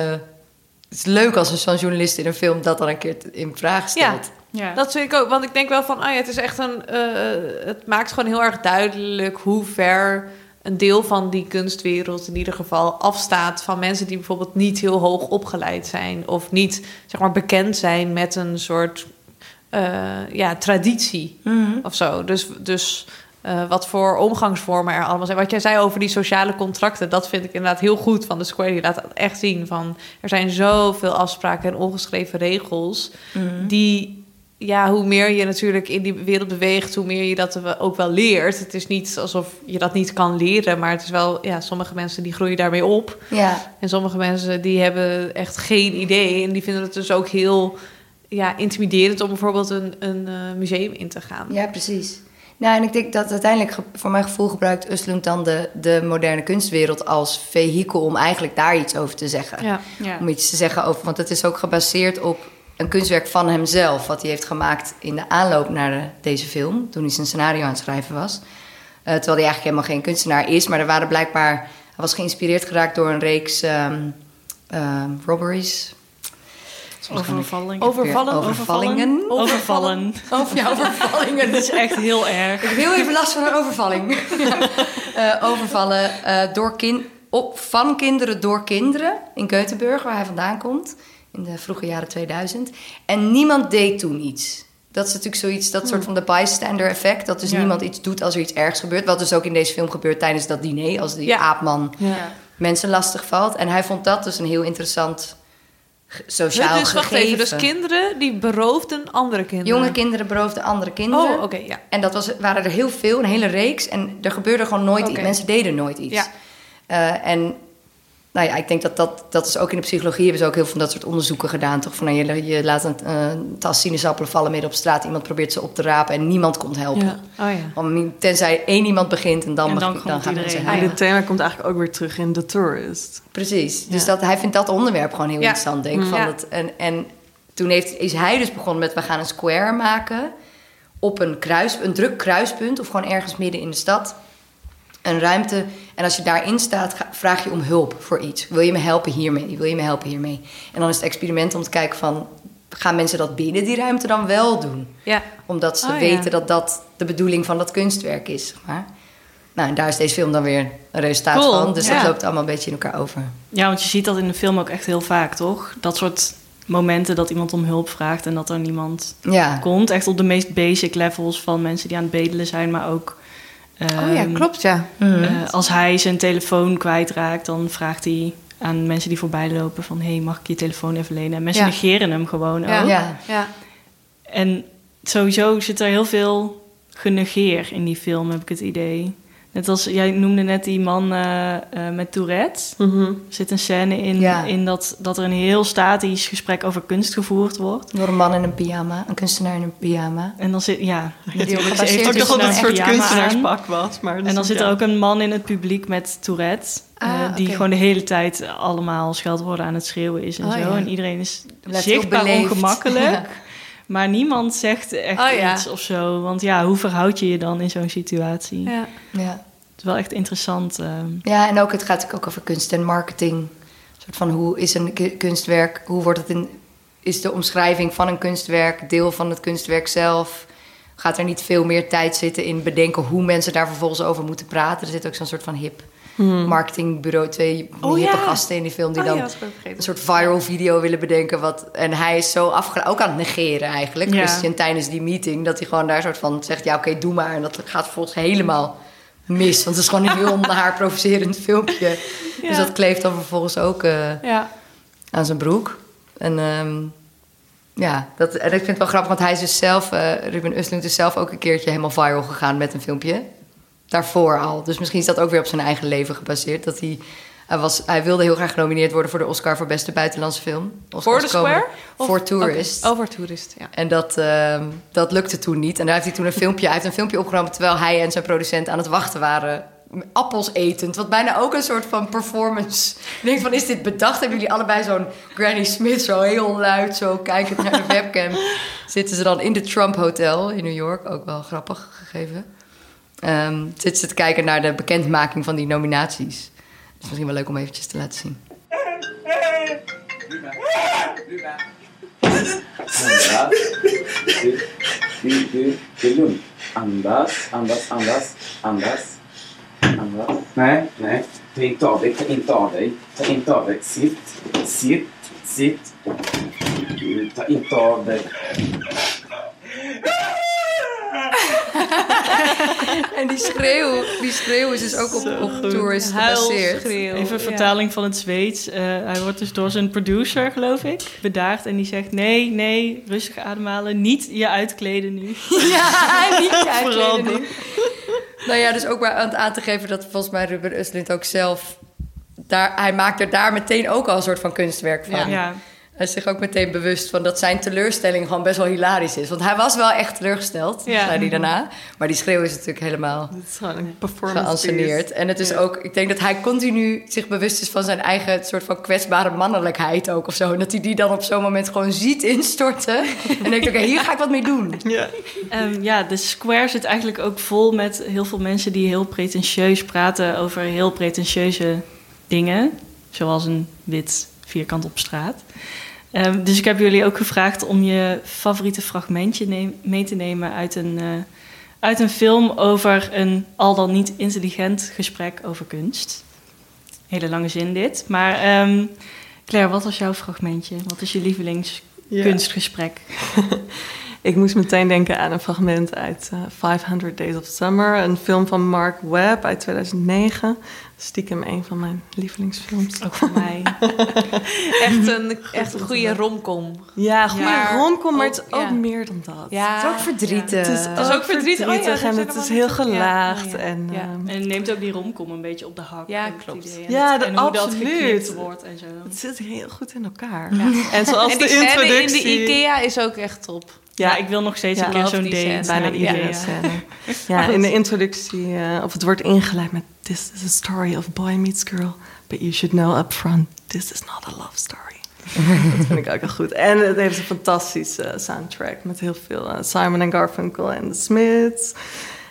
Het is leuk als een zo'n journalist in een film dat dan een keer in vraag stelt. Ja. Dat vind ik ook. Want ik denk wel van, ah ja, het is echt een. eh, het maakt gewoon heel erg duidelijk hoe ver een deel van die kunstwereld in ieder geval afstaat van mensen die bijvoorbeeld niet heel hoog opgeleid zijn of niet zeg maar bekend zijn met een soort eh, ja, traditie of zo. Dus, dus eh, wat voor omgangsvormen er allemaal zijn. Wat jij zei over die sociale contracten, dat vind ik inderdaad heel goed van de Square. Die laat echt zien van er zijn zoveel afspraken en ongeschreven regels die ja, hoe meer je natuurlijk in die wereld beweegt, hoe meer je dat we- ook wel leert. Het is niet alsof je dat niet kan leren, maar het is wel, ja, sommige mensen die groeien daarmee op. Ja. En sommige mensen die hebben echt geen idee en die vinden het dus ook heel ja, intimiderend om bijvoorbeeld een, een eh, museum in te gaan. Ja, precies. Nou, en ik denk dat uiteindelijk, voor mijn gevoel, gebruikt Östlund dan de, de moderne kunstwereld als vehikel om eigenlijk daar iets over te zeggen. Ja. Ja. Om iets te zeggen over, want het is ook gebaseerd op een kunstwerk van hemzelf, wat hij heeft gemaakt in de aanloop naar de- deze film, toen hij zijn scenario aan het schrijven was. Eh, terwijl hij eigenlijk helemaal geen kunstenaar is, maar er waren blijkbaar, hij was geïnspireerd geraakt door een reeks ehm, ehm, robberies. Overvalling. Overvallen, Overvallingen. Overvallen. Over, ja, overvallingen. Dat is echt heel erg. Ik heb heel even last van een overvalling. Eh, overvallen eh, door kin op, van kinderen door kinderen in Göteborg, waar hij vandaan komt. In de vroege jaren 2000. En niemand deed toen iets. Dat is natuurlijk zoiets, dat soort van de bystander effect. Dat dus Ja. niemand iets doet als er iets ergs gebeurt. Wat dus ook in deze film gebeurt tijdens dat diner. Als die Ja. aapman Ja. mensen lastig valt. En hij vond dat dus een heel interessant sociaal dus wacht gegeven. even, dus kinderen die beroofden andere kinderen. Jonge kinderen beroofden andere kinderen. Oh, oké, ja. En dat was, waren er heel veel, een hele reeks. En er gebeurde gewoon nooit iets. Mensen deden nooit iets. Ja. Eh, en nou ja, ik denk dat dat, dat is ook in de psychologie hebben ze ook heel veel van dat soort onderzoeken gedaan. Toch van, nou, je, je laat een tas sinaasappelen vallen midden op straat. Iemand probeert ze op te rapen en niemand komt helpen. Ja. Oh ja. Want tenzij één iemand begint en dan, En dan begint- komt gaan iedereen. dit thema komt eigenlijk ook weer terug in The Tourist. Precies. Dus dat, hij vindt dat onderwerp gewoon heel Ja. interessant, denk ik. Van Ja. het, en, en toen heeft, is hij dus begonnen met... we gaan een square maken op een, kruis, een druk kruispunt... of gewoon ergens midden in de stad. Een ruimte. En als je daarin staat, vraag je om hulp voor iets. Wil je me helpen hiermee? Wil je me helpen hiermee? En dan is het experiment om te kijken van... gaan mensen dat binnen die ruimte dan wel doen? Ja. Omdat ze Oh, ja. weten dat dat de bedoeling van dat kunstwerk is, zeg maar. Nou, en daar is deze film dan weer een resultaat Cool, van. Dus ja. dat loopt allemaal een beetje in elkaar over. Ja, want je ziet dat in de film ook echt heel vaak, toch? Dat soort momenten dat iemand om hulp vraagt en dat er niemand Ja. komt. Echt op de meest basic levels van mensen die aan het bedelen zijn, maar ook... Oh ja, ehm, klopt ja. eh, als hij zijn telefoon kwijtraakt, dan vraagt hij aan mensen die voorbij lopen van... hey, mag ik je telefoon even lenen? En mensen Ja. negeren hem gewoon Ja. ook. Ja. ja. En sowieso zit er heel veel genegeer in die film, heb ik het idee. Net als, jij noemde net die man eh, eh, met Tourette. Er zit een scène in, Ja. in dat, dat er een heel statisch gesprek over kunst gevoerd wordt. Door een man in een pyjama, een kunstenaar in een pyjama. En dan zit, ja, heeft op Ik dacht dat het een soort kunstenaarspak was. Maar En dan zit er ook een man in het publiek met Tourette. eh, Ah, die oké. gewoon de hele tijd allemaal scheldwoorden aan het schreeuwen is en Oh, zo. ja. En iedereen is zichtbaar ongemakkelijk. Maar niemand zegt echt Oh, ja. iets of zo. Want ja, hoe verhoud je je dan in zo'n situatie? ja. Ja. Het is wel echt interessant. ehm. ja, en ook, het gaat natuurlijk ook over kunst en marketing. Een soort van, hoe is een ku- kunstwerk, hoe wordt het in... Is de omschrijving van een kunstwerk deel van het kunstwerk zelf? Gaat er niet veel meer tijd zitten in bedenken hoe mensen daar vervolgens over moeten praten? Er zit ook zo'n soort van hip marketingbureau, twee Oh, hippe ja. gasten in die film die Oh, dan ja, een soort viral video willen bedenken. Wat, en hij is zo afgeleid, ook aan het negeren eigenlijk. Ja. Christian tijdens die meeting, dat hij gewoon daar soort van zegt: ja, oké, doe maar. En dat gaat vervolgens helemaal mis, want het is gewoon een heel naar haar provocerend filmpje. Dus dat kleeft dan vervolgens ook eh, Ja. aan zijn broek. En ehm, ja, dat, en ik vind het wel grappig, want hij is dus zelf, eh, Ruben Östlund is zelf ook een keertje helemaal viral gegaan met een filmpje. Daarvoor al. Dus misschien is dat ook weer op zijn eigen leven gebaseerd. Dat hij, hij, was, hij wilde heel graag genomineerd worden voor de Oscar voor beste buitenlandse film. Voor de Square? Voor Tourist. Voor Tourist, ja. En dat, ehm, dat lukte toen niet. En daar heeft hij toen een filmpje, hij heeft een filmpje opgenomen terwijl hij en zijn producent aan het wachten waren. Appels etend, wat bijna ook een soort van performance. Ik denk van, is dit bedacht? Hebben jullie allebei zo'n Granny Smith zo heel luid, zo kijkend naar de webcam? Zitten ze dan in de Trump Hotel in New York, ook wel grappig gegeven. Ehm zitten ze te kijken naar de bekendmaking van die nominaties. Dat is misschien wel leuk om eventjes te laten zien. Lugn. Andas, andas, andas, andas. Nej, nej. Ta inte av dig, ta inte av dig. Ta inte av dig. Sitt, sitt, sitt. Ta inte av dig. En die schreeuw, die schreeuw is dus ook op, op tours gebaseerd. Even vertaling van het Zweeds. Eh, hij wordt dus door zijn producer, geloof ik, bedaagd. En die zegt, nee, nee, rustig ademhalen. Niet je uitkleden nu. Ja, niet je Vooral uitkleden nu. Nou ja, dus ook maar aan het aan te geven dat volgens mij Ruben Östlund ook zelf... Daar, hij maakt er daar meteen ook al een soort van kunstwerk van. Ja. Ja. Hij is zich ook meteen bewust van dat zijn teleurstelling gewoon best wel hilarisch is. Want hij was wel echt teleurgesteld, Ja. zei hij daarna. Maar die schreeuw is natuurlijk helemaal Het is gewoon een performance geanceneerd. En het is Ja. ook, ik denk dat hij continu zich bewust is van zijn eigen soort van kwetsbare mannelijkheid ook of zo. En dat hij die dan op zo'n moment gewoon ziet instorten. en denkt, oké, hier ga ik wat mee doen. Ja. Ehm, ja, de Square zit eigenlijk ook vol met heel veel mensen die heel pretentieus praten over heel pretentieuze dingen. Zoals een wit vierkant op straat. Ehm, dus ik heb jullie ook gevraagd om je favoriete fragmentje neem- mee te nemen uit een, eh, uit een film over een al dan niet intelligent gesprek over kunst. Hele lange zin dit. Maar ehm, Claire, wat was jouw fragmentje? Wat is je lievelingskunstgesprek? Ik moest meteen denken aan een fragment uit eh, 500 Days of Summer, een film van Mark Webb uit 2009. Stiekem een van mijn lievelingsfilms. Ook voor mij. Echt een, echt een goede romcom. Ja, goede Maar romcom, maar het is ook- ja. meer dan dat. Ja. Het is ook verdrietig. Het is, Het is ook verdrietig. Oh ja, en het is heel ja. gelaagd. Ja, ja. En, Ja. ehm, En neemt ook die romcom een beetje op de hak. Ja, klopt. En Ja, de- en hoe dat absoluut. geknipt wordt en zo. het zit heel goed in elkaar. Ja. En zoals en de introductie... in de Ikea is ook echt top. Ja, ik wil nog steeds Ja, een keer zo'n date. scène. Bijna iedere scène. Ja, in de introductie, eh, of het wordt ingeleid met... This is a story of boy meets girl, but you should know up front, this is not a love story. dat vind ik ook heel goed. En het heeft een fantastische soundtrack met heel veel eh, Simon en Garfunkel en The Smiths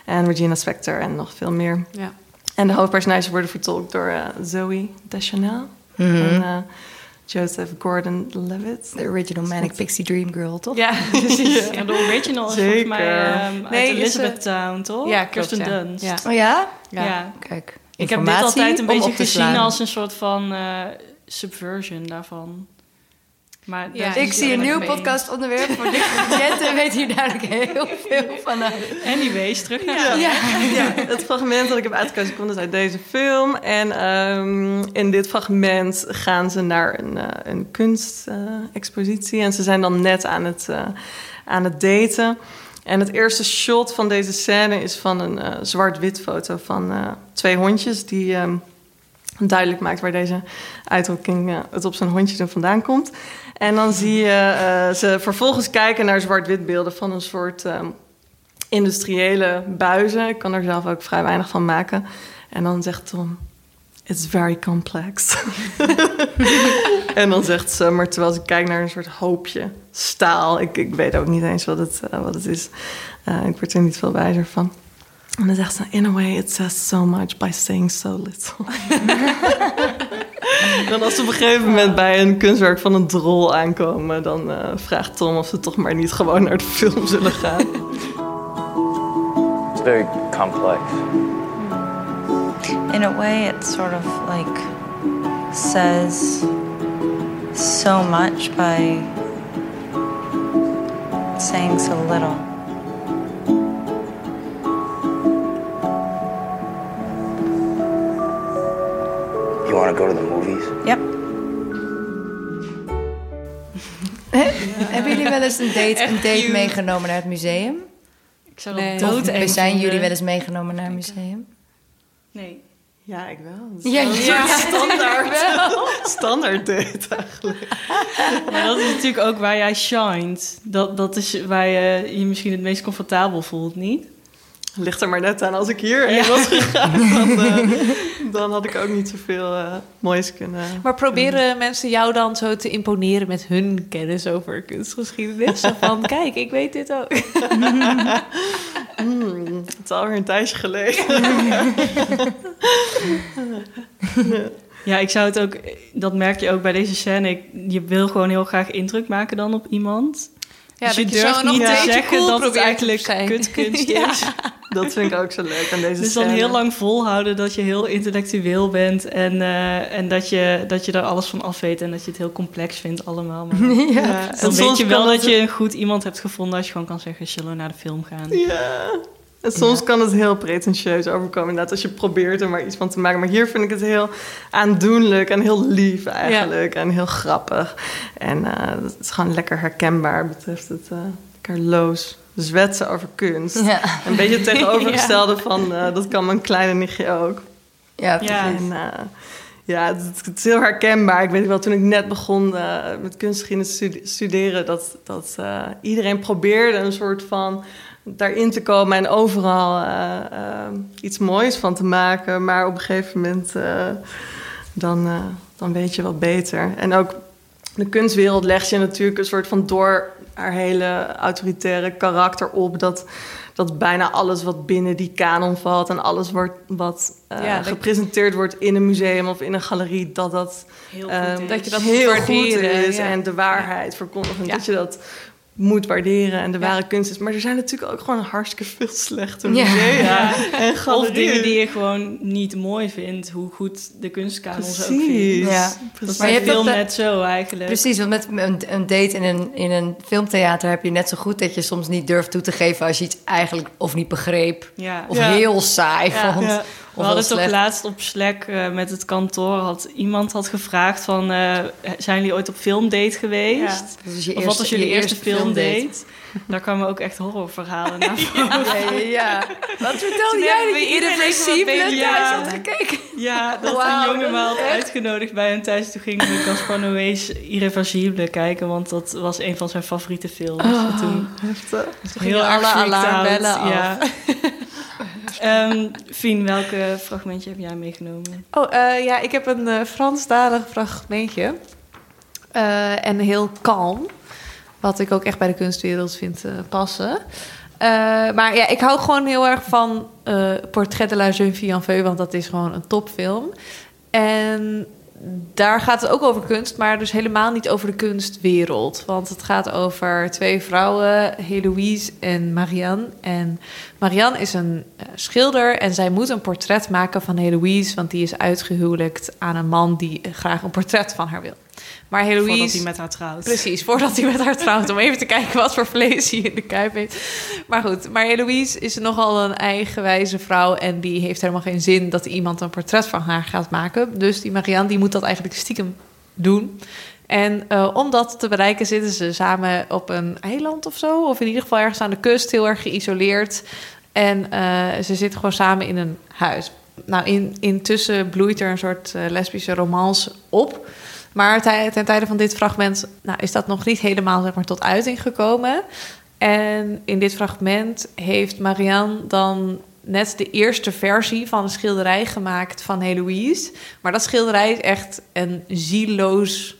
en Regina Spektor en nog veel meer. Ja. En de hoofdpersonages worden vertolkt door eh, Zoe Deschanel en eh, Joseph Gordon-Levitt. De original Manic Pixie Dream Girl, toch? Ja, precies. Ja, de original is Zeker. volgens mij ehm, Nee, uit is, Elizabeth eh, Town, toch? ja, Kirsten ja. Dunst. Ja. Oh ja? Ja. Ja. Kijk. Ik heb dit altijd een beetje gezien als een soort van eh, subversion daarvan. Maar Ja, Ik zie een nieuw podcastonderwerp voor Dick Jette weet hier duidelijk heel veel van. Anyways, terug naar Ja. ja. Ja, het fragment dat ik heb uitgekozen komt dus uit deze film. En ehm, in dit fragment gaan ze naar een, eh, een kunstexpositie. en ze zijn dan net aan het, eh, aan het daten. En het eerste shot van deze scène is van een eh, zwart-wit foto van eh, twee hondjes... die ehm, duidelijk maakt waar deze uitdrukking het op zijn hondje er vandaan komt. En dan zie je eh, ze vervolgens kijken naar zwart-wit beelden van een soort... ehm, industriële buizen. Ik kan er zelf ook vrij weinig van maken. En dan zegt Tom, it's very complex. en dan zegt Summer, terwijl ze kijkt naar een soort hoopje staal. Ik, ik weet ook niet eens wat het, eh, wat het is. Eh, ik word er niet veel wijzer van. En dan zegt ze, in a way it says so much by saying so little. dan als ze op een gegeven moment bij een kunstwerk van een drol aankomen... dan eh, vraagt Tom of ze toch maar niet gewoon naar de film zullen gaan. It's very complex. In a way, it sort of like says so much by saying so little. You want to go to the movies? Yep. Hebben jullie wel eens een date, een date meegenomen naar het museum? Ik zou Nee. dat Of doodeng zijn jullie wel eens meegenomen naar een museum? Nee. Ja, ik wel. Ja, standaard, wel. standaard date eigenlijk. Maar dat is natuurlijk ook waar jij shined. Dat, dat is waar je je misschien het meest comfortabel voelt, niet? Ligt er maar net aan als ik hierheen Ja. was gegaan. Dan, eh, dan had ik ook niet zoveel eh moois kunnen... Maar proberen mensen jou dan zo te imponeren met hun kennis over kunstgeschiedenis? Zo van, kijk, ik weet dit ook. Hmm, het is alweer een tijdje geleden. Ja, ik zou het ook, dat merk je ook bij deze scène. Ik, je wil gewoon heel graag indruk maken dan op iemand. Ja, dus je durft niet te zeggen cool dat het probeert eigenlijk kutkunst Ja. is. Dat vind ik ook zo leuk aan deze Dus dan scène. heel lang volhouden dat je heel intellectueel bent en, eh, en dat, je, dat je daar alles van af weet en dat je het heel complex vindt allemaal. Maar Ja. ja, En dan weet je wel dat je een goed iemand hebt gevonden als je gewoon kan zeggen, zullen we naar de film gaan? Ja. En soms kan het heel pretentieus overkomen, inderdaad, als je probeert er maar iets van te maken. Maar hier vind ik het heel aandoenlijk en heel lief eigenlijk. En heel grappig. En eh, het is gewoon lekker herkenbaar betreft het uh, Carlo's zwetsen over kunst. Ja. Een beetje het tegenovergestelde van, eh, dat kan mijn kleine nichtje ook. Ja. En, eh, ja, het, het is heel herkenbaar. Ik weet wel, toen ik net begon eh, met kunstgeschiedenis stu- studeren... dat, dat eh, iedereen probeerde een soort van daarin te komen... en overal eh, eh, iets moois van te maken. Maar op een gegeven moment, eh, dan, dan weet je wat beter. En ook de kunstwereld legt je natuurlijk een soort van door haar hele autoritaire karakter op... dat dat bijna alles wat binnen die kanon valt en alles wordt, wat Ja, gepresenteerd wordt in een museum of in een galerie, dat dat, Heel goed is. Dat je dat heel goed is ja. en de waarheid verkondigt Ja. dat je dat moet waarderen en de Ja. ware kunst is. Maar er zijn natuurlijk ook gewoon hartstikke veel slechte Ja. musea en Of dingen die je gewoon niet mooi vindt, hoe goed de kunstkanons ook vindt. Precies. Ja. Dat Precies. is Maar je hebt film net zo eigenlijk. Precies, want met een, een date in een, in een filmtheater heb je net zo goed dat je soms niet durft toe te geven als je iets eigenlijk of niet begreep. Ja. Of Ja. heel saai Ja. vond. We hadden het ook laatst op Slack eh, met het kantoor. Had, iemand had gevraagd van... eh, zijn jullie ooit op filmdate geweest? Ja. Of wat eerste- was jullie je eerste filmdate? filmdate. Daar kwamen ook echt horrorverhalen naar voren. Ja, ja. Wat vertelde jij dat je irreversibele thuis Ja. had gekeken? Ja, dat Wauw, een jongen dat me had is echt- uitgenodigd bij hem thuis. Toen gingen we Gaspar Noé's Irreversibele kijken. Want dat was een van zijn favoriete films. En toen Heftig. heel alle erg alarmbellen af. Ja. Ehm, Fien, welke fragmentje heb jij meegenomen? Oh, eh, ja, ik heb een eh Franstalig fragmentje. Eh, en heel kalm. Wat ik ook echt bij de kunstwereld vind passen. Maar ja, ik hou gewoon heel erg van Portrait de la Jeune Fille en Feu, want dat is gewoon een topfilm. En daar gaat het ook over kunst, maar dus helemaal niet over de kunstwereld. Want het gaat over twee vrouwen, Heloïse en Marianne. En Marianne is een eh, schilder en zij moet een portret maken van Heloïse, want die is uitgehuwelijkt aan een man die eh, graag een portret van haar wil. Maar Heloïse... Voordat hij met haar trouwt. Precies, voordat hij met haar trouwt. Om even te kijken wat voor vlees hij in de kuip heeft. Maar goed, maar Eloïse is nogal een eigenwijze vrouw... en die heeft helemaal geen zin dat iemand een portret van haar gaat maken. Dus die Marianne die moet dat eigenlijk stiekem doen. En eh, om dat te bereiken zitten ze samen op een eiland of zo... of in ieder geval ergens aan de kust, heel erg geïsoleerd. En eh, ze zitten gewoon samen in een huis. Nou, in, intussen bloeit er een soort eh, lesbische romance op... Maar ten tijde van dit fragment nou, is dat nog niet helemaal zeg maar, tot uiting gekomen. En in dit fragment heeft Marianne dan net de eerste versie van een schilderij gemaakt van Heloïse. Maar dat schilderij is echt een zieloos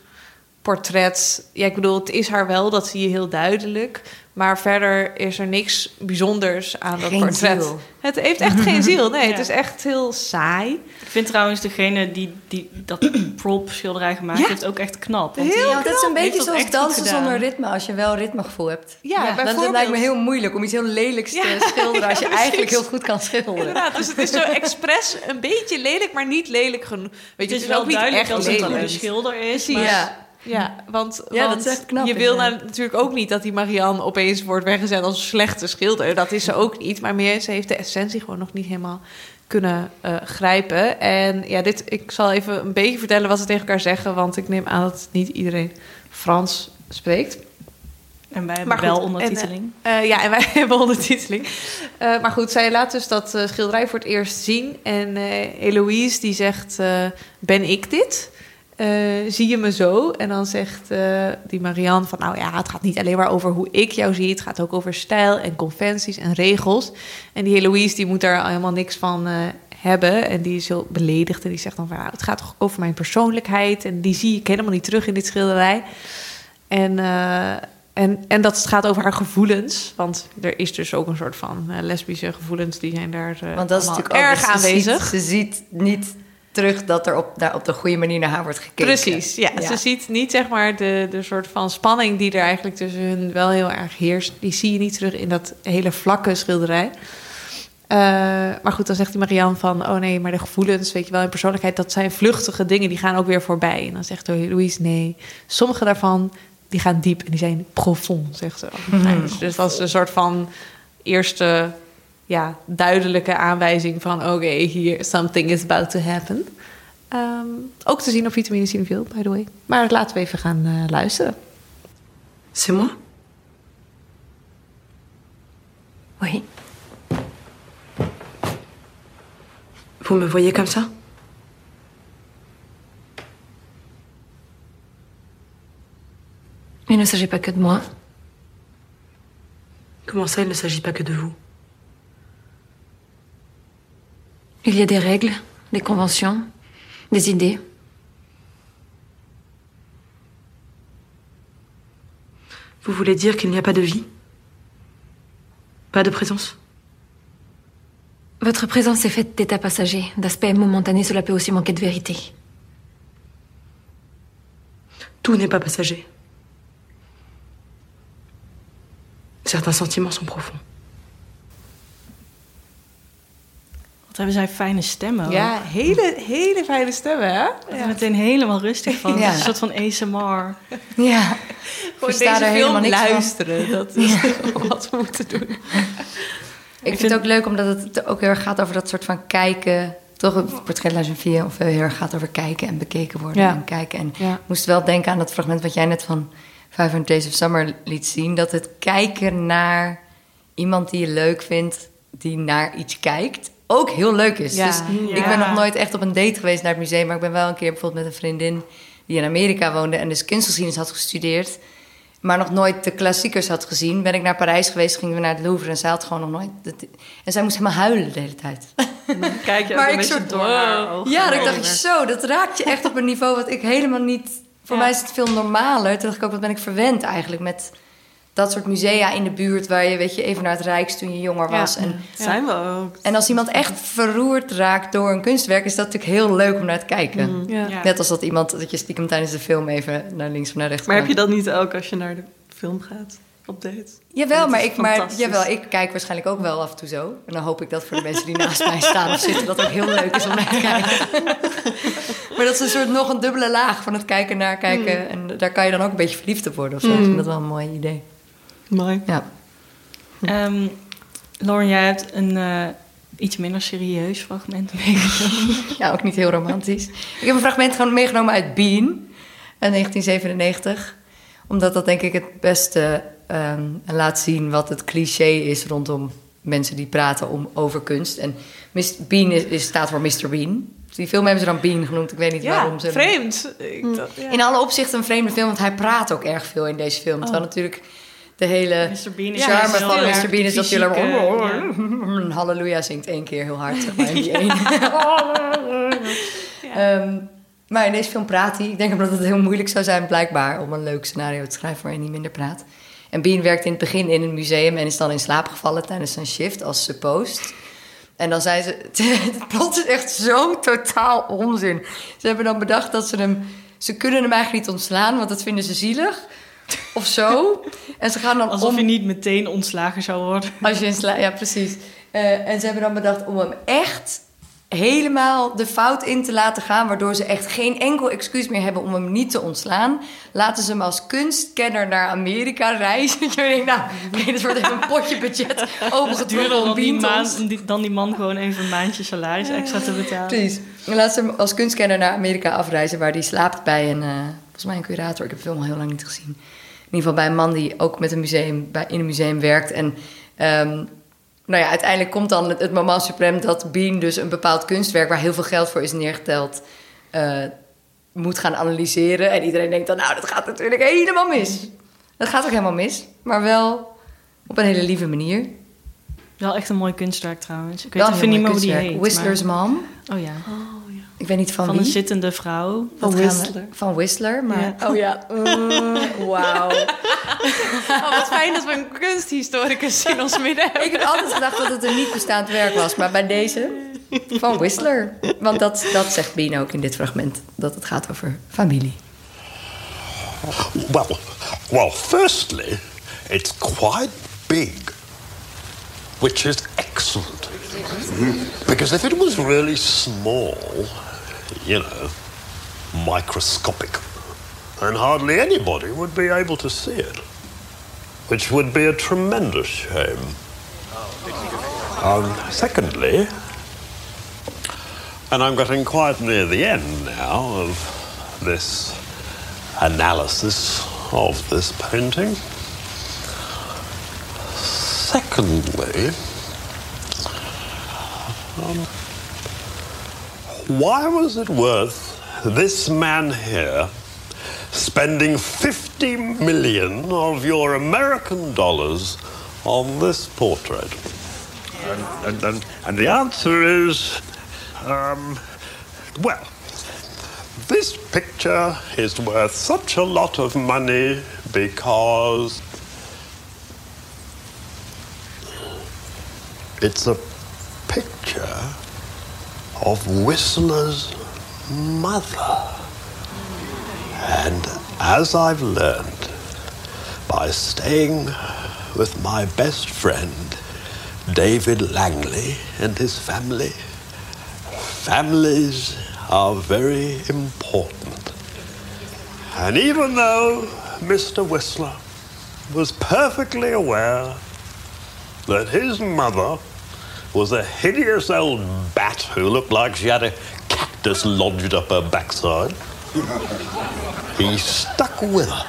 portret. Ja, ik bedoel, het is haar wel, dat zie je heel duidelijk. Maar verder is er niks bijzonders aan dat Geen portret. ziel. Het heeft echt geen ziel. Nee, Ja. het is echt heel saai. Ik vind trouwens degene die, die dat prop schilderij gemaakt Ja. heeft ook echt knap. Want Heel Ja, dat is een beetje zoals dansen zonder ritme, als je wel ritmegevoel hebt. Ja, dat, lijkt me heel moeilijk om iets heel lelijks te Ja. schilderen als je eigenlijk heel goed kan schilderen. Inderdaad, dus het is zo expres een beetje lelijk, maar niet lelijk genoeg. Weet je, het is wel ook niet duidelijk echt dat het een goede schilder is. Maar Ja. Ja, want, Ja, want dat is echt knap, je wil nou natuurlijk ook niet dat die Marianne opeens wordt weggezet als een slechte schilder. Dat is ze ook niet. Maar meer, ze heeft de essentie gewoon nog niet helemaal kunnen eh, grijpen. En ja, dit, ik zal even een beetje vertellen wat ze tegen elkaar zeggen. Want ik neem aan dat niet iedereen Frans spreekt. En wij hebben goed, wel en, ondertiteling. eh, eh, ja, en wij hebben ondertiteling. Eh, maar goed, zij laat dus dat eh, schilderij voor het eerst zien. En eh Eloïse die zegt, eh, ben ik dit? Eh, zie je me zo? En dan zegt eh, die Marianne van... nou ja, het gaat niet alleen maar over hoe ik jou zie... het gaat ook over stijl en conventies en regels. En die Eloïse die moet daar helemaal niks van eh, hebben. En die is heel beledigd en die zegt dan van... ja, het gaat toch over mijn persoonlijkheid... en die zie ik helemaal niet terug in dit schilderij. En... en, en dat het gaat over haar gevoelens. Want er is dus ook een soort van lesbische gevoelens die zijn daar Want dat is natuurlijk ook erg dus ze aanwezig. Ziet, ze ziet niet terug dat er op, daar op de goede manier naar haar wordt gekeken. Precies, ja. Ze ziet niet zeg maar de, de soort van spanning die er eigenlijk tussen hun wel heel erg heerst. Die zie je niet terug in dat hele vlakke schilderij. Uh, maar goed, dan zegt die Marianne van... oh nee, maar de gevoelens, weet je wel, en persoonlijkheid... dat zijn vluchtige dingen, die gaan ook weer voorbij. En dan zegt Louise, nee, sommige daarvan... die gaan diep en die zijn profond, zegt ze. Mm dus, dus dat is een soort van eerste ja, duidelijke aanwijzing van... oké, okay, hier, something is about to happen. Um, ook te zien op Vitamine Cineville, by the way. Maar laten we even gaan uh, luisteren. C'est moi? Oui. Vous me voyez comme ça Il ne s'agit pas que de moi. Comment ça, il ne s'agit pas que de vous Il y a des règles, des conventions, des idées. Vous voulez dire qu'il n'y a pas de vie? Pas de présence? Votre présence est faite d'états passagers, d'aspects momentanés, cela peut aussi manquer de vérité. Tout n'est pas passager. Certains sentiments sont profonds. Wat hebben zij fijne stemmen. Ja, hele, hele fijne stemmen, hè? Ja. meteen helemaal rustig van. Ja. Een soort van ASMR. Ja. Voor deze film luisteren. Dat is wat we moeten doen. Ik, vind het ook leuk omdat het ook heel erg gaat over dat soort van kijken. Toch, portret La Jeune of heel erg gaat over kijken en bekeken worden Ja. en kijken. En Ja. ik moest wel denken aan dat fragment wat jij net van 500 Days of Summer liet zien. Dat het kijken naar iemand die je leuk vindt, die naar iets kijkt, ook heel leuk is. Ja. Dus Ja. ik ben nog nooit echt op een date geweest naar het museum. Maar ik ben wel een keer bijvoorbeeld met een vriendin die in Amerika woonde en dus kunstgeschiedenis had gestudeerd. Maar nog nooit de klassiekers had gezien. Ben ik naar Parijs geweest, gingen we naar het Louvre en zij had gewoon nog nooit. de- en zij moest helemaal huilen de hele tijd. Kijk je Maar een ik beetje soort- door haar ogen. Ja, dat ik dacht, zo, dat raakt je echt op een niveau wat ik helemaal niet... Voor mij is het veel normaler. Toen dacht ik ook, wat ben ik verwend eigenlijk met dat soort musea in de buurt... waar je, weet je, even naar het Rijks toen je jonger Ja, was. En, zijn we ook. en als iemand echt verroerd raakt door een kunstwerk... is dat natuurlijk heel leuk om naar te kijken. Mm, ja. Ja. Net als dat iemand, dat je stiekem tijdens de film even naar links of naar rechts Maar heb je dat niet ook als je naar de film gaat? Op date? Jawel, maar ik, maar, jawel, ik kijk waarschijnlijk ook wel af en toe zo. En dan hoop ik dat voor de mensen die naast mij staan of zitten... dat ook heel leuk is om naar te kijken. maar dat is een soort nog een dubbele laag van het kijken naar kijken. En daar kan je dan ook een beetje verliefd op worden of zo. Ik Mm. vind dat wel een mooi idee. Mooi. Ja. Ehm, Lauren, jij hebt een eh, iets minder serieus fragment meegenomen. Ja, ook niet heel romantisch. Ik heb een fragment gewoon meegenomen uit Bean uit 1997. Omdat dat denk ik het beste ehm, laat zien wat het cliché is rondom mensen die praten om, over kunst. En Mis- Bean is, is, staat voor Mr. Bean. Dus die film hebben ze dan Bean genoemd. Ik weet niet Ja, waarom ze... vreemd. Ik dacht, ja. In alle opzichten een vreemde film, want hij praat ook erg veel in deze film. Terwijl natuurlijk de hele Mr. Bean is charme van Mr. Bean is dat hij fysieke, alleen maar... Halleluja zingt één keer heel hard, zeg maar, in die ene. Ehm, maar in deze film praat hij. Ik denk omdat het heel moeilijk zou zijn, blijkbaar, om een leuk scenario te schrijven waarin hij minder praat. En Bean werkt in het begin in een museum en is dan in slaap gevallen tijdens zijn shift als supposed. En dan zei ze, het plot is echt zo totaal onzin. Ze hebben dan bedacht dat ze hem, ze kunnen hem eigenlijk niet ontslaan, want dat vinden ze zielig. Of zo. En ze gaan dan Alsof om... je niet meteen ontslagen zou worden. Als je in sla... Ja, precies. Eh, en ze hebben dan bedacht om hem echt helemaal de fout in te laten gaan... waardoor ze echt geen enkel excuus meer hebben om hem niet te ontslaan. Laten ze hem als kunstkenner naar Amerika reizen. Je denkt, nou, oké, dat wordt even een potje budget opengetrokken om die, Bean te maan, ons- om die- dan die man gewoon even een maandje salaris extra te betalen. Precies. En laat ze hem als kunstkenner naar Amerika afreizen... waar hij slaapt bij een, eh, volgens mij een curator. Ik heb de film al heel lang niet gezien. In ieder geval bij een man die ook met een museum, bij, in een museum werkt. En ehm, nou ja, uiteindelijk komt dan het, het moment suprem... dat Bean dus een bepaald kunstwerk... waar heel veel geld voor is neergeteld... eh, moet gaan analyseren. En iedereen denkt dan, nou, dat gaat natuurlijk helemaal mis. Dat gaat ook helemaal mis. Maar wel op een hele lieve manier. Wel echt een mooi kunstwerk trouwens. Ik weet even niet mooi meer hoe die heet. kunstwerk. Whistler's maar- Mom. Oh ja. Ik weet niet van, Van wie. een zittende vrouw. Dat Van Whistler. Van Whistler, maar... Ja. Oh ja. Mm, Wauw. Oh, wat fijn dat we een kunsthistoricus in ons midden hebben. Ik heb altijd gedacht dat het een niet bestaand werk was, maar bij deze... van Whistler. Want dat, dat zegt Bean ook in dit fragment, dat het gaat over familie. Well, well, firstly, it's quite big, which is excellent. Because if it was really small, you know, microscopic, And hardly anybody would be able to see it, which would be a tremendous shame. Um, secondly, and I'm getting quite near the end now of this analysis of this painting. Secondly, um, why was it worth this man here spending 50 million of your American dollars on this portrait? And, and, and, and the answer is, um, well, this picture is worth such a lot of money because it's a picture of Whistler's mother. And as I've learned by staying with my best friend, David Langley, and his family, families are very important. And even though Mr. Whistler was perfectly aware that his mother was a hideous old bat who looked like she had a cactus lodged up her backside, he stuck with her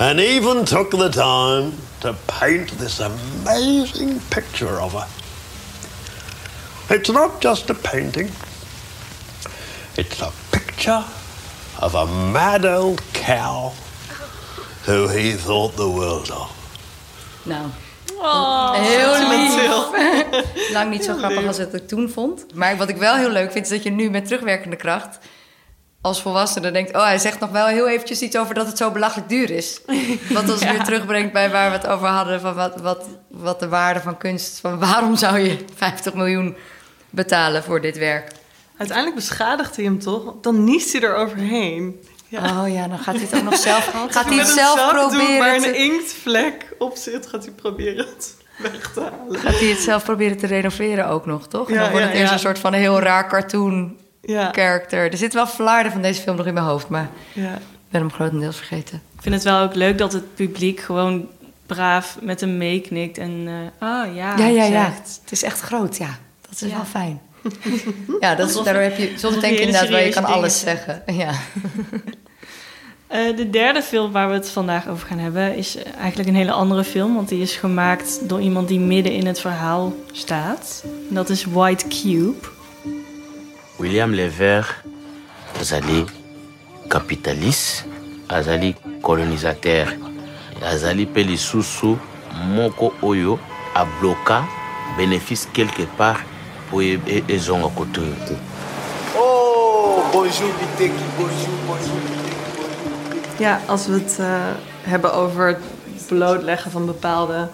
and even took the time to paint this amazing picture of her. It's not just a painting, it's a picture of a mad old cow who he thought the world of. Nou, Oh, heel lief. Lang niet zo grappig als het ik toen vond. Maar wat ik wel heel leuk vind, is dat je nu met terugwerkende kracht... als volwassene denkt... oh, hij zegt nog wel heel eventjes iets over dat het zo belachelijk duur is. Wat ons Ja. weer terugbrengt bij waar we het over hadden... van wat, wat, wat de waarde van kunst... van waarom zou je 50 miljoen betalen voor dit werk? Uiteindelijk beschadigt hij hem toch? Dan niest hij er overheen. Oh ja, dan gaat hij het ook nog zelf... gaat hij het een zelf doen proberen waar een inktvlek op zit, gaat hij proberen het weg te halen. Gaat hij het zelf proberen te renoveren ook nog, toch? En Ja, dan wordt het ja, eerst ja. een soort van een heel raar cartoon Ja. character. Er zit wel flarden van deze film nog in mijn hoofd, maar Ja. ik ben hem grotendeels vergeten. Ik vind het wel ook leuk dat het publiek gewoon braaf met hem meeknikt en eh oh ja, Ja, ja, ja. zegt. Het is echt groot, ja. Dat is Ja. wel fijn. Ja, dat is, daardoor heb je soms alsof denk je ik hele inderdaad wel, je kan alles zeggen. Ja. Eh, de derde film waar we het vandaag over gaan hebben is eh, eigenlijk een hele andere film, want die is gemaakt door iemand die midden in het verhaal staat. En dat is White Cube. William Levert azali capitaliste azali colonisateur azali mpe lisusu moko oyo abloka bénéfice quelque part e- e- ezonga kote oyo Oh, bonjour Biteki, bonjour, bonjour. Ja, als we het eh, hebben over het blootleggen van bepaalde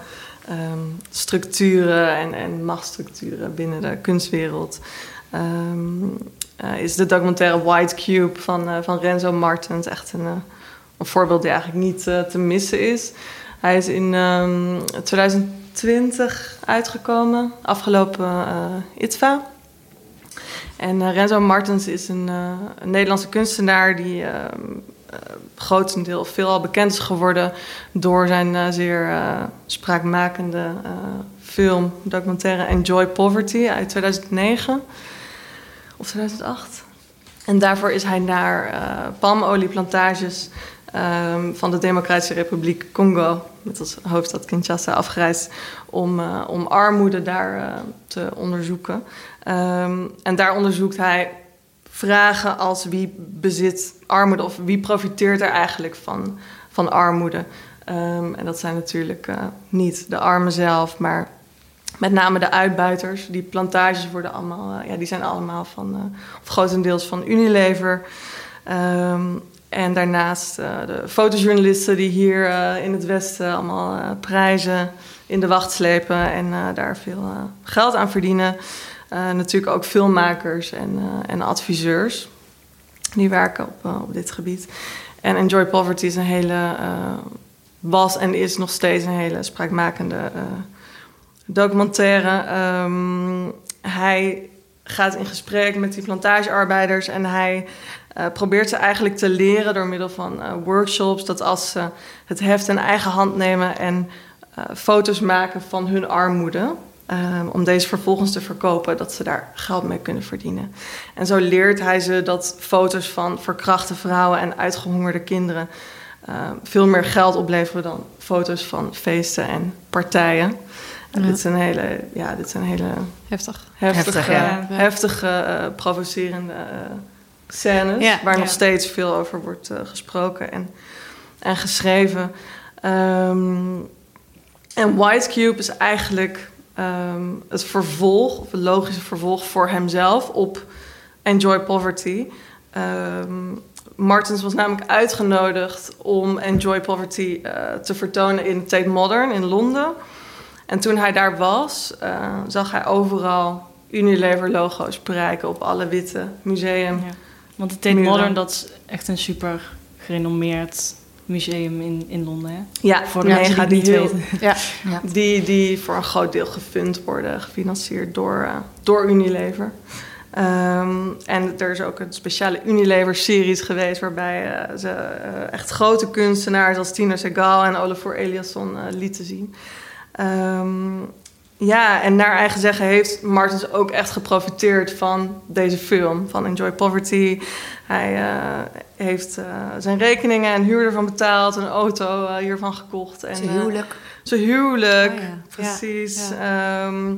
ehm, structuren en, en machtsstructuren binnen de kunstwereld, ehm, eh, is de documentaire White Cube van, eh, van Renzo Martens echt een, eh, een voorbeeld die eigenlijk niet te missen is. Hij is in ehm, 2020 uitgekomen, afgelopen eh, ITVA. En eh, Renzo Martens is een, eh, een Nederlandse kunstenaar die grotendeels veelal bekend is geworden door zijn zeer spraakmakende film, documentaire Enjoy Poverty uit 2009 of 2008. En daarvoor is hij naar palmolieplantages ehm, van de Democratische Republiek Congo, met als hoofdstad Kinshasa, afgereisd om, eh, om armoede daar eh, te onderzoeken. Ehm, en daar onderzoekt hij vragen als wie bezit armoede of wie profiteert er eigenlijk van, van armoede. Ehm, en dat zijn natuurlijk eh, niet de armen zelf, maar met name de uitbuiters. Die plantages worden allemaal, ja, die zijn allemaal van, of grotendeels van Unilever. Ehm, en daarnaast eh, de fotojournalisten die hier eh, in het Westen allemaal eh, prijzen in de wacht slepen en daar veel geld aan verdienen. Natuurlijk ook filmmakers en, en adviseurs. Die werken op, op dit gebied. En Enjoy Poverty is een hele, was en is nog steeds een hele spraakmakende documentaire. Ehm, hij gaat in gesprek met die plantagearbeiders en hij eh, probeert ze eigenlijk te leren door middel van eh, workshops dat als ze het heft in eigen hand nemen en eh, foto's maken van hun armoede, eh, om deze vervolgens te verkopen, dat ze daar geld mee kunnen verdienen. En zo leert hij ze dat foto's van verkrachte vrouwen en uitgehongerde kinderen eh, veel meer geld opleveren dan foto's van feesten en partijen. En Ja. Dit zijn hele, ja, dit zijn hele Heftig. heftige, Heftig, ja. heftige eh, provocerende eh, scènes, Ja, waar ja. nog steeds veel over wordt eh, gesproken en, en geschreven. Ehm, en White Cube is eigenlijk ehm, het vervolg, of het logische vervolg voor hemzelf op Enjoy Poverty. Ehm, Martens was namelijk uitgenodigd om Enjoy Poverty eh, te vertonen in Tate Modern in Londen. En toen hij daar was, eh, zag hij overal Unilever-logo's prijken op alle witte museum. Want de Tate. Modern, dat is echt een super gerenommeerd museum in, in Londen. Hè? Ja, voor de mensen die het die, niet weten. Ja. Die, die voor een groot deel gefund worden, gefinancierd door, eh, door Unilever. Ehm, en er is ook een speciale Unilever-series geweest... waarbij eh, ze eh, echt grote kunstenaars als Tina Segal en Olafur Eliasson lieten zien. Ehm, ja, en naar eigen zeggen heeft Martens ook echt geprofiteerd van deze film, van Enjoy Poverty. Hij eh, heeft eh, zijn rekeningen en huur ervan betaald, een auto eh, hiervan gekocht. En, Zijn huwelijk. zijn huwelijk, Oh ja. precies. Ja, Ehm,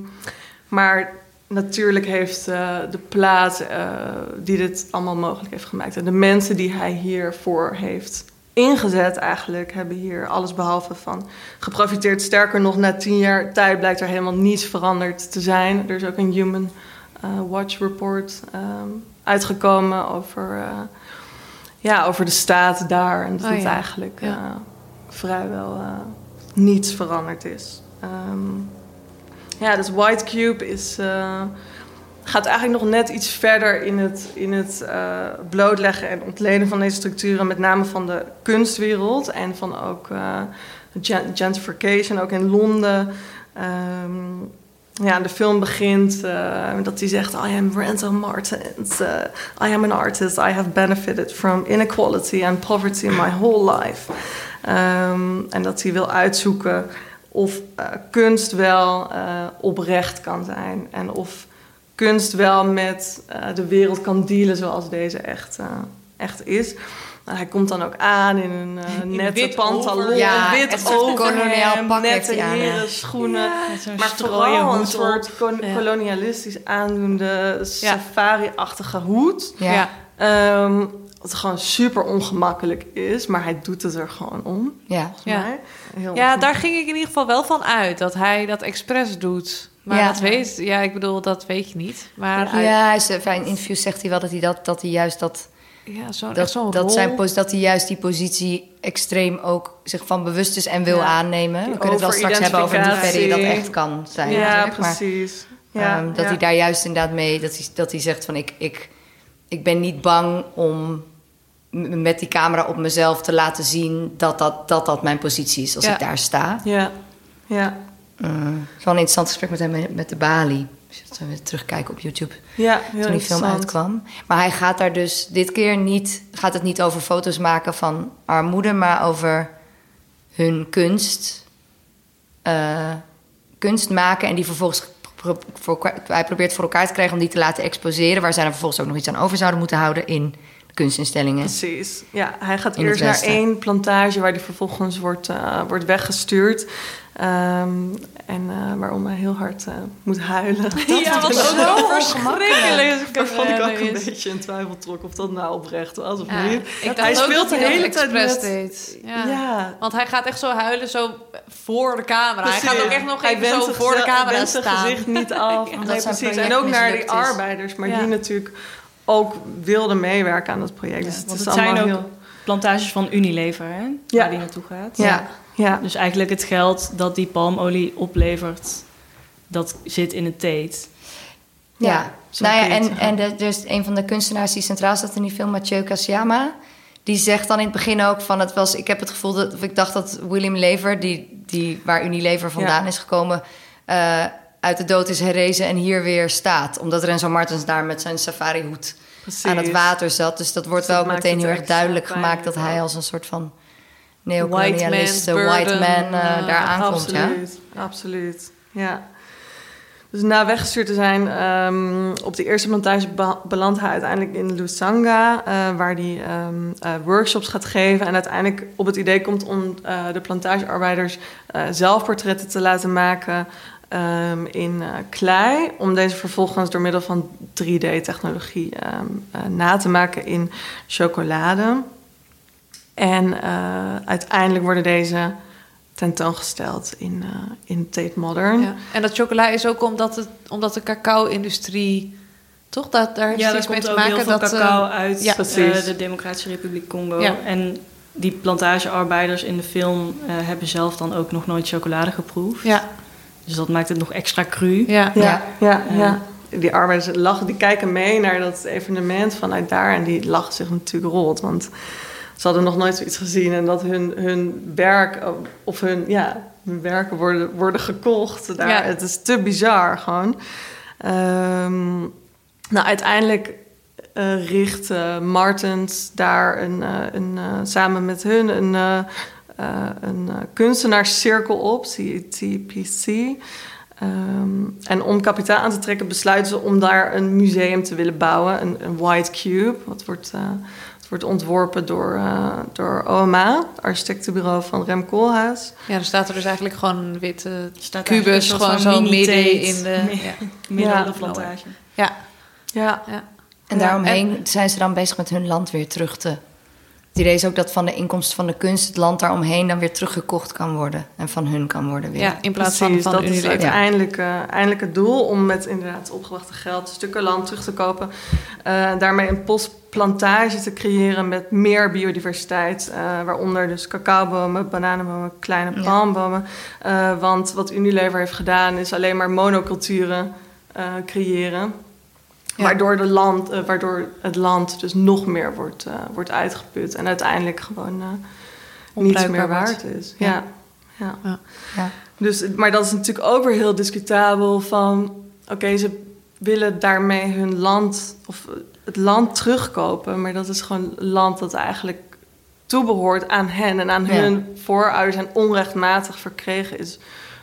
maar natuurlijk heeft de plaat eh, die dit allemaal mogelijk heeft gemaakt... en de mensen die hij hiervoor heeft ingezet eigenlijk... hebben hier alles behalve van geprofiteerd. Sterker nog, na tien jaar tijd blijkt er helemaal niets veranderd te zijn. Er is ook een Human eh, Watch Report ehm, uitgekomen over, eh, ja, over de staat daar. En dat Oh het ja. eigenlijk Ja. eh, vrijwel niets veranderd is. Ehm, ja, dus White Cube is, gaat eigenlijk nog net iets verder in het, in het eh, blootleggen en ontleden van deze structuren, met name van de kunstwereld en van ook eh, gen- gentrification, ook in Londen. Ehm, ja, de film begint eh, dat hij zegt: I am Randall Martins. eh, I am an artist. I have benefited from inequality and poverty my whole life. Ehm, en dat hij wil uitzoeken of kunst wel oprecht kan zijn. En of kunst wel met eh, de wereld kan dealen zoals deze echt, eh, echt is. Hij komt dan ook aan in een eh, nette wit pantalon, over- Ja, een wit overhemd, nette ja. heren schoenen. Ja, maar strooien vooral een hoed soort kolonialistisch aandoende safari-achtige hoed. Ja. Ehm, wat gewoon super ongemakkelijk is, maar hij doet het er gewoon om. Ja. mij. Ja, daar ging ik in ieder geval wel van uit dat hij dat expres doet. Maar Ja. dat weet, ja, ik bedoel, dat weet je niet. Maar Ja, in interviews zegt hij wel dat hij dat, dat hij juist dat. Ja, zo, dat, zo'n dat, zijn, dat hij juist die positie extreem ook zich van bewust is en wil Ja. aannemen. We kunnen het wel straks hebben over in hoeverre je dat echt kan zijn. Ja. Maar, precies. Ja, ehm, dat hij daar juist inderdaad mee, dat hij, dat hij zegt van ik, ik, ik ben niet bang om met die camera op mezelf te laten zien dat dat, dat, dat mijn positie is als Ja. ik daar sta. Ja, ja. Eh, Het is wel een interessant gesprek met hem met- de Bali. Als je dat weer terugkijken op YouTube. Ja, heel toen die film uitkwam. Maar hij gaat daar dus dit keer niet, gaat het niet over foto's maken van armoede, maar over hun kunst. eh, kunst maken en die vervolgens. pro- voor, hij probeert voor elkaar te krijgen om die te laten exposeren, waar zij dan vervolgens ook nog iets aan over zouden moeten houden in kunstinstellingen. Precies. Ja, hij gaat eerst naar één plantage waar hij vervolgens wordt, eh, wordt weggestuurd. Ehm, en eh, waarom hij heel hard eh, moet huilen. Ja, wat is zo verschrikkelijk. Daar vond ik ook een is. beetje in twijfel trok of dat nou oprecht was of Ja, niet. ik hij speelt dat de hij hele dat tijd met... deed. Ja. Ja. Want hij gaat echt zo huilen, zo voor de camera. Hij gaat ook echt nog Hij even zo voor de camera wendt zijn staan. gezicht niet af. Ja, nee, dat zijn precies. En ook naar die arbeiders, maar Ja. die natuurlijk ook wilden meewerken aan dat project. dus het Want is het zijn allemaal ook heel... plantages van Unilever, hè? Ja. Waar die naartoe gaat. Ja. Ja. Dus eigenlijk het geld dat die palmolie oplevert, dat zit in het teet. Ja, nou ja, en, en de, dus een van de kunstenaars die centraal staat in die film, Mathieu Kasiyama, die zegt dan in het begin ook van het was, ik heb het gevoel dat, of ik dacht dat William Lever, die, die waar Unilever vandaan Ja. is gekomen, eh, uit de dood is herrezen en hier weer staat. Omdat Renzo Martens daar met zijn safari-hoed aan het water zat. Dus dat wordt Dus dat wel meteen heel erg duidelijk gemaakt dat hij als een soort van White neocolonialist, man's eh, white man, eh, eh, daar aankomt. Ja? Absoluut, absoluut. Ja. Dus na weggestuurd te zijn ehm, op de eerste plantage be- belandt hij uiteindelijk in Lusanga, waar hij ehm, eh, workshops gaat geven en uiteindelijk op het idee komt om de plantagearbeiders eh, zelfportretten te laten maken ehm, in klei, om deze vervolgens door middel van 3D-technologie ehm, eh, na te maken in chocolade. En eh, uiteindelijk worden deze tentoongesteld in, eh, in Tate Modern. Ja. En dat chocola is ook omdat, het, omdat de cacao-industrie... Toch? Dat, daar heeft Ja, iets daar mee komt te ook maken. heel veel dat, eh, cacao uit ja. de Democratische Republiek Congo. Ja. En die plantagearbeiders in de film eh, hebben zelf dan ook nog nooit chocolade geproefd. Ja. Dus dat maakt het nog extra cru. Ja, Ja, ja, ja. Die arbeiders lachen, die kijken mee naar dat evenement vanuit daar en die lachen zich natuurlijk rot. Want ze hadden nog nooit zoiets gezien en dat hun, hun werk of hun, ja, hun werken worden, worden gekocht. Daar, Ja. Het is te bizar gewoon. Ehm, nou, uiteindelijk eh, richt eh, Martens daar een, eh, een, samen met hun een, een kunstenaarscirkel op, CTPC. Ehm, en om kapitaal aan te trekken besluiten ze om daar een museum te willen bouwen, een, een White Cube. Wat wordt, het wordt ontworpen door, eh, door OMA, het architectenbureau van Rem Koolhaas. Ja, dan staat er dus eigenlijk gewoon een witte Staat kubus gewoon zo midden in de... mi- Ja. midden Ja. op de plantage. Ja. Ja. ja. En daaromheen zijn ze dan bezig met hun land weer terug te... Het idee is ook dat van de inkomsten van de kunst... het land daaromheen dan weer teruggekocht kan worden. En van hun kan worden weer. Ja, in plaats Precies, van, van dat is Unilever. uiteindelijk, eh, uiteindelijk het doel om met inderdaad opgebrachte geld stukken land terug te kopen. Eh, daarmee een postplantage te creëren met meer biodiversiteit. eh, waaronder dus cacaobomen, bananenbomen, kleine Ja. palmbomen. Eh, want wat Unilever heeft gedaan is alleen maar monoculturen eh, Waardoor, de land, eh, waardoor het land dus nog meer wordt, eh, wordt uitgeput. En uiteindelijk gewoon eh niets meer wordt. waard is. Ja. Ja. Ja. Ja. Dus, maar dat is natuurlijk ook weer heel discutabel van... oké, ze willen daarmee hun land of het land terugkopen... maar dat is gewoon land dat eigenlijk toebehoort aan hen... en aan Ja. hun voorouders en onrechtmatig verkregen is...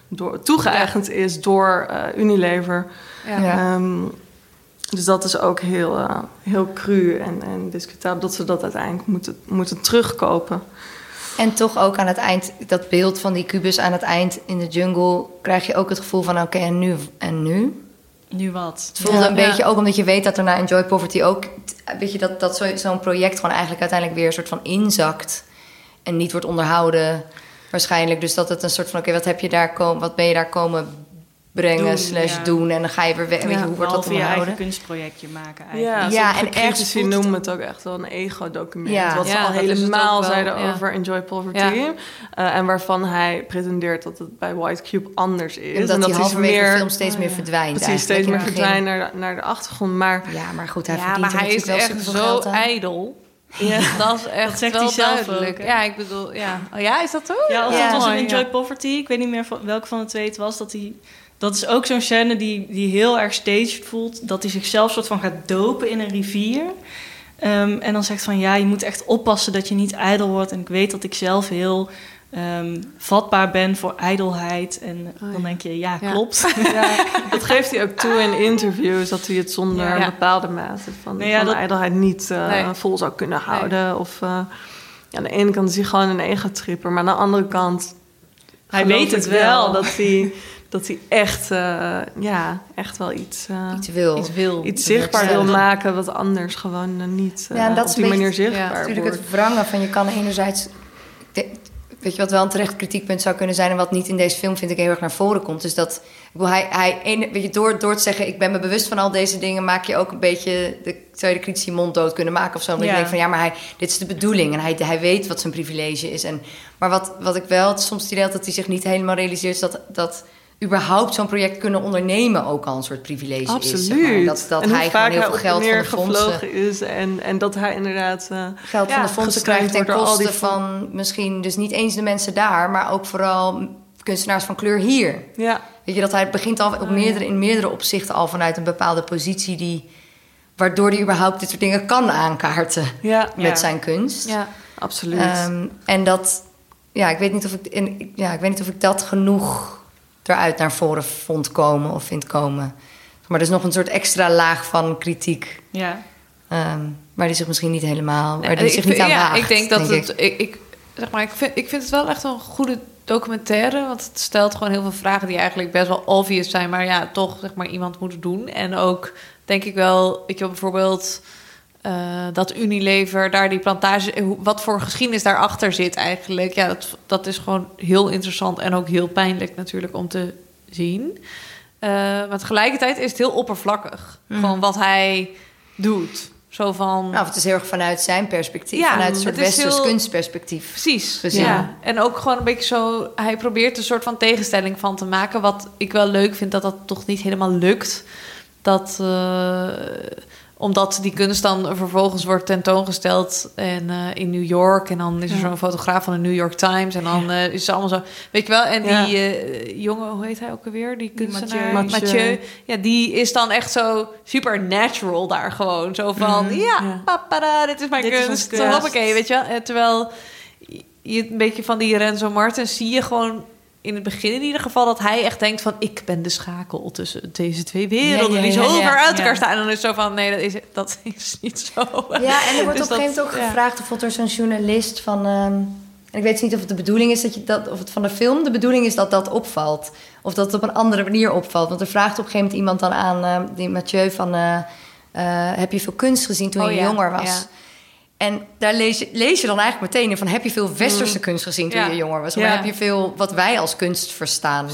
Door, toegeëigend is door eh, Unilever. Ja. Ja. Dus dat is ook heel, eh, heel cru en, en discutabel... dat ze dat uiteindelijk moeten, moeten terugkopen. En toch ook aan het eind, dat beeld van die kubus aan het eind in de jungle... krijg je ook het gevoel van, oké, en nu? En nu? Nu wat? Het voelde Ja. een beetje ook omdat je weet dat er na Enjoy Poverty ook... weet je, dat, dat zo- zo'n project gewoon eigenlijk uiteindelijk weer een soort van inzakt... en niet wordt onderhouden waarschijnlijk. Dus dat het een soort van, oké, wat heb je daar komen... wat ben je daar komen brengen Doen, slash ja. doen... en dan ga je weer weg. weet je, hoe wordt dat Behalve je eigen onderhouden? kunstprojectje maken Ja, eigenlijk. Ja, ja en critici het noemen het ook echt wel een ego-document. Ja. wat ze Ja, al het helemaal zeiden ja. over Enjoy Poverty. Ja. Eh, en waarvan hij pretendeert dat het bij White Cube anders is. Omdat en dat hij halverwege meer, de film steeds meer verdwijnt Precies, steeds meer het verdwijnt naar de, naar de achtergrond. Maar Ja, maar goed, hij Ja, verdient maar hij is echt zo ijdel. Ja. Dat is echt Dat zegt wel hij zelf duidelijk. ook, ja, ik bedoel, ja. Oh ja, is dat zo? Ja, Ja. dat was in Mooi, Enjoy ja. Poverty. Ik weet niet meer van, welke van de twee het was. Dat, hij, dat is ook zo'n scène die, die heel erg staged voelt. Dat hij zichzelf soort van gaat dopen in een rivier. Ehm, en dan zegt van ja, je moet echt oppassen dat je niet ijdel wordt. En ik weet dat ik zelf heel ehm, vatbaar ben voor ijdelheid. En Oh, dan ja. denk je, ja, Ja. klopt. ja, dat geeft hij ook toe in interviews. Dat hij het zonder Ja. een bepaalde mate van, Nee, ja, van dat- ijdelheid niet eh, Nee. vol zou kunnen houden. Of eh, ja, aan de ene kant is hij gewoon een ego-tripper. Maar aan de andere kant Hij weet het wel. dat hij, dat hij echt, eh, ja, echt wel iets... eh, Iets wil. Iets wil. iets zichtbaar wil maken wat anders gewoon eh, niet eh, Ja, en dat op is die een manier beetje- zichtbaar ja, Natuurlijk wordt. het wrangen van je kan enerzijds... Weet je wat wel een terecht kritiekpunt zou kunnen zijn... en wat niet in deze film vind ik heel erg naar voren komt... is dat ik hij, hij weet je, door, door te zeggen... ik ben me bewust van al deze dingen... maak je ook een beetje... De, zou je de critici mond dood kunnen maken of zo. Omdat Ja. je denkt van ja, maar hij, dit is de bedoeling... en hij, hij weet wat zijn privilege is. En, maar wat, wat ik wel soms idee had dat hij zich niet helemaal realiseert... is dat, dat überhaupt zo'n project kunnen ondernemen ook al een soort privilege is. Absoluut. Zeg maar. Dat, dat en hij gewoon heel veel geld van de fondsen... is en, en dat hij inderdaad uh, geld van de fondsen krijgt ten koste van misschien dus niet eens de mensen daar, maar ook vooral kunstenaars van kleur hier. Ja. Weet je, dat hij begint al op meerdere, in meerdere opzichten al vanuit een bepaalde positie die waardoor hij überhaupt dit soort dingen kan aankaarten ja. met ja. zijn kunst. Ja, absoluut. Um, en dat, ja, ik weet niet of ik, in, ja, ik weet niet of ik dat genoeg eruit naar voren vond komen of vind komen. Maar er is nog een soort extra laag van kritiek. Ja. Um, waar die zich misschien niet helemaal, waar die zich ik niet aan ja, waagt, ik denk dat denk het. Ik, ik, zeg maar, ik, vind, ik vind het wel echt een goede documentaire. Want het stelt gewoon heel veel vragen die eigenlijk best wel obvious zijn. Maar ja, toch zeg maar iemand moet doen. En ook denk ik wel, weet je wel, bijvoorbeeld. Eh, dat Unilever daar die plantage, eh, wat voor geschiedenis daarachter zit eigenlijk. Ja, dat, dat is gewoon heel interessant en ook heel pijnlijk natuurlijk om te zien. Eh, maar tegelijkertijd is het heel oppervlakkig. Mhm. Gewoon wat hij doet. Zo van... Nou, het is heel erg vanuit zijn perspectief, Ja, vanuit een soort westers heel- kunstperspectief. Precies. gezien. Ja. En ook gewoon een beetje zo. Hij probeert een soort van tegenstelling van te maken. Wat ik wel leuk vind dat dat toch niet helemaal lukt. Dat. Omdat die kunst dan vervolgens wordt tentoongesteld en, eh, in New York. En dan is er Ja. zo'n fotograaf van de New York Times. En dan eh, is het allemaal zo. Weet je wel? En Ja. die eh, jongen, hoe heet hij ook alweer? Die kunstenaar. Mathieu. Mathieu. Ja, die is dan echt zo supernatural daar gewoon. Zo van, Mhm. ja, Ja. papada, dit is mijn Dit is kunst. kunst. Hoppakee, weet je wel? Terwijl je een beetje van die Renzo Martens zie je gewoon in het begin in ieder geval dat hij echt denkt van ik ben de schakel tussen deze twee werelden Ja, ja, die zo ja. ver uit elkaar staan en dan is het zo van nee dat is dat is niet zo. Ja, en er wordt Dus op een gegeven moment ook gevraagd, of er zo'n journalist van. ehm, en ik weet niet of het de bedoeling is dat je dat, of het van de film de bedoeling is dat dat opvalt. Of dat het op een andere manier opvalt. Want er vraagt op een gegeven moment iemand dan aan, ehm, die Mathieu, van. eh, eh, heb je veel kunst gezien toen Oh je ja, jonger was? En daar lees je, lees je dan eigenlijk meteen in van... heb je veel westerse Mm. kunst gezien toen Ja. je jonger was? Ja. Maar heb je veel wat wij als kunst verstaan.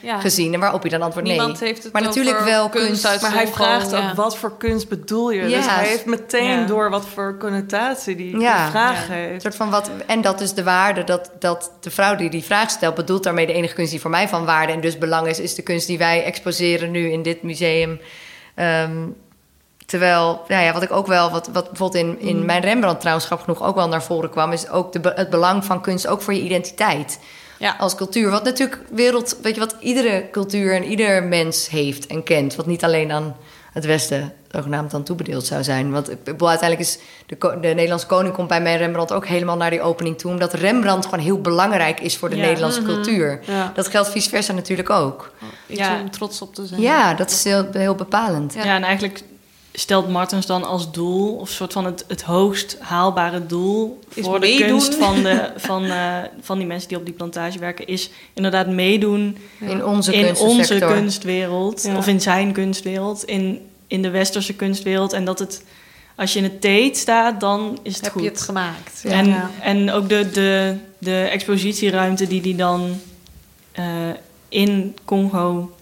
Ja. Gezien? En waarop je dan antwoordt nee. Niemand heeft het maar natuurlijk wel kunst Maar hij vraagt ja. ook wat voor kunst bedoel je. Dus hij heeft meteen Ja. door wat voor connotatie die, vraag Ja. heeft. Een soort van wat, en dat is de waarde, dat, dat de vrouw die die vraag stelt... bedoelt daarmee de enige kunst die voor mij van waarde en dus belang is... is de kunst die wij exposeren nu in dit museum. Ehm, terwijl, nou ja, wat ik ook wel... wat, wat bijvoorbeeld in, in Mm. mijn Rembrandt trouwens grappig genoeg ook wel naar voren kwam... is ook de, het belang van kunst ook voor je identiteit. Ja. Als cultuur. Wat natuurlijk wereld... Weet je wat iedere cultuur en ieder mens heeft en kent. Wat niet alleen aan het Westen zogenaamd dan toebedeeld zou zijn. Want uiteindelijk is de, de Nederlandse koning komt bij mij Rembrandt ook helemaal naar die opening toe. Omdat Rembrandt gewoon heel belangrijk is voor de Ja. Nederlandse Mhm. cultuur. Ja. Dat geldt vice versa natuurlijk ook. Iets Ja. om trots op te zijn. Ja, dat is heel, heel bepalend. Ja. en eigenlijk stelt Martens dan als doel, of soort van het, het hoogst haalbare doel Is voor de meedoen. kunst van, de, van, eh, van die mensen die op die plantage werken, is inderdaad meedoen In onze in onze kunstwereld, Ja. of in zijn kunstwereld, in, in de westerse kunstwereld. En dat het, als je in het teet staat, dan is het Heb goed. je het gemaakt? En, Ja. en ook de, de, de expositieruimte die die dan eh, in Congo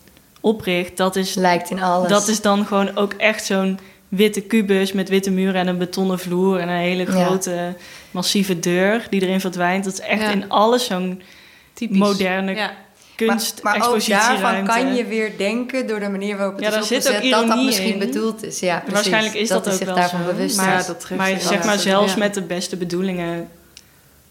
opricht, dat is, Lijkt in alles. dat is dan gewoon ook echt zo'n witte kubus met witte muren en een betonnen vloer en een hele Ja. grote massieve deur die erin verdwijnt. Dat is echt Ja. in alles zo'n Typisch. moderne Ja. kunst Maar, maar ook daarvan kan je weer denken door de manier waarop het Ja, is daar zit ook opgezet, dat dat misschien in. bedoeld is. Ja, precies. Waarschijnlijk is dat, hij ook zich wel daarvan zo. bewust maar, is. dat zeg maar zelfs Ja. met de beste bedoelingen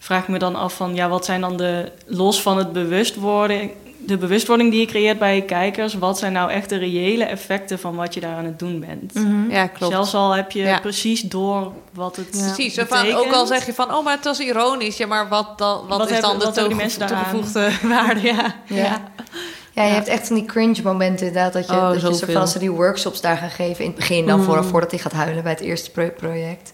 vraag ik me dan af van ja, wat zijn dan de los van het bewustwording, de bewustwording die je creëert bij je kijkers, wat zijn nou echt de reële effecten van wat je daar aan het doen bent? Mhm. Ja, klopt. Zelfs al heb je Ja. precies door wat het Precies, zo betekent. van, ook al zeg je van, oh, maar het was ironisch. Ja, maar wat, dan, wat, Wat is hebben- dan de hebben toege- mensen toegevoegde waarde? Ja. Ja. Ja, je hebt echt van die cringe momenten inderdaad. Dat je, Oh, dat je soort van als ze die workshops daar gaan geven in het begin dan, Mm. voor, voordat hij gaat huilen bij het eerste pro- project.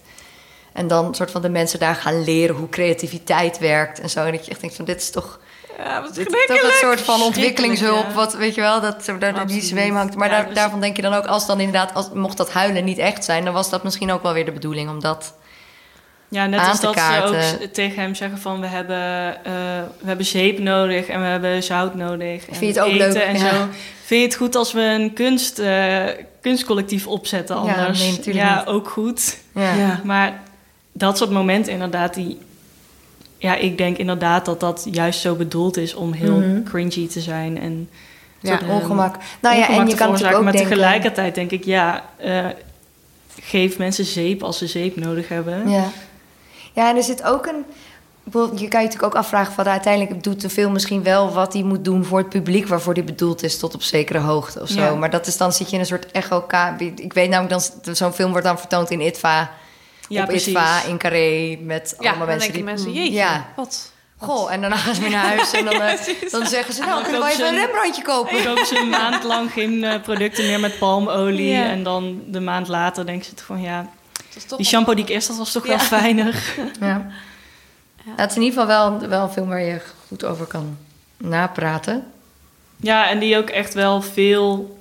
En dan soort van de mensen daar gaan leren hoe creativiteit werkt en zo. En dat je echt denkt van dit is toch, Ja, wat dit is toch een soort van ontwikkelingshulp. Wat weet je wel, dat daar die zweem hangt. Maar Ja, daar, dus- daarvan denk je dan ook, als dan inderdaad, als, mocht dat huilen niet echt zijn, dan was dat misschien ook wel weer de bedoeling om dat. Ja, net als dat ze ook tegen hem zeggen van we hebben, eh, we hebben zeep nodig en we hebben zout nodig. En Vind je het ook eten leuk? En Ja. zo. Vind je het goed als we een kunst, eh, kunstcollectief opzetten Ja, anders? nee, natuurlijk ja, ook goed. Ja. Ja. Maar dat soort momenten inderdaad, die... Ja, ik denk inderdaad dat dat juist zo bedoeld is om heel Mhm. cringy te zijn. En Ja, soort ongemak. Nou ja, en je kan veroorzaken. ook Maar denken- tegelijkertijd denk ik, ja, eh, geef mensen zeep als ze zeep nodig hebben. Ja. ja, en er zit ook een... bijvoorbeeld, Je kan je natuurlijk ook afvragen van uiteindelijk doet de film misschien wel wat hij moet doen voor het publiek waarvoor die bedoeld is tot op zekere hoogte of zo. Ja. Maar dat is dan zit je in een soort echo. Ik weet namelijk dan zo'n film wordt dan vertoond in ITVA. Ja, op precies. ITVA in Carré met Ja, allemaal dan mensen denken die mensen, jeetje, ja. wat... Goh, en daarna gaan ze weer naar huis en dan, eh, dan zeggen ze, nou, Dan kunnen wij kopen even ze een Rembrandtje kopen? Dan kopen ze een maand lang geen eh, producten meer met palmolie. Ja. En dan de maand later denken ze van ja, toch die shampoo die ik eerst had was toch Ja. wel fijner. Ja. Het is in ieder geval wel, wel een film waar je goed over kan napraten. Ja, en die ook echt wel veel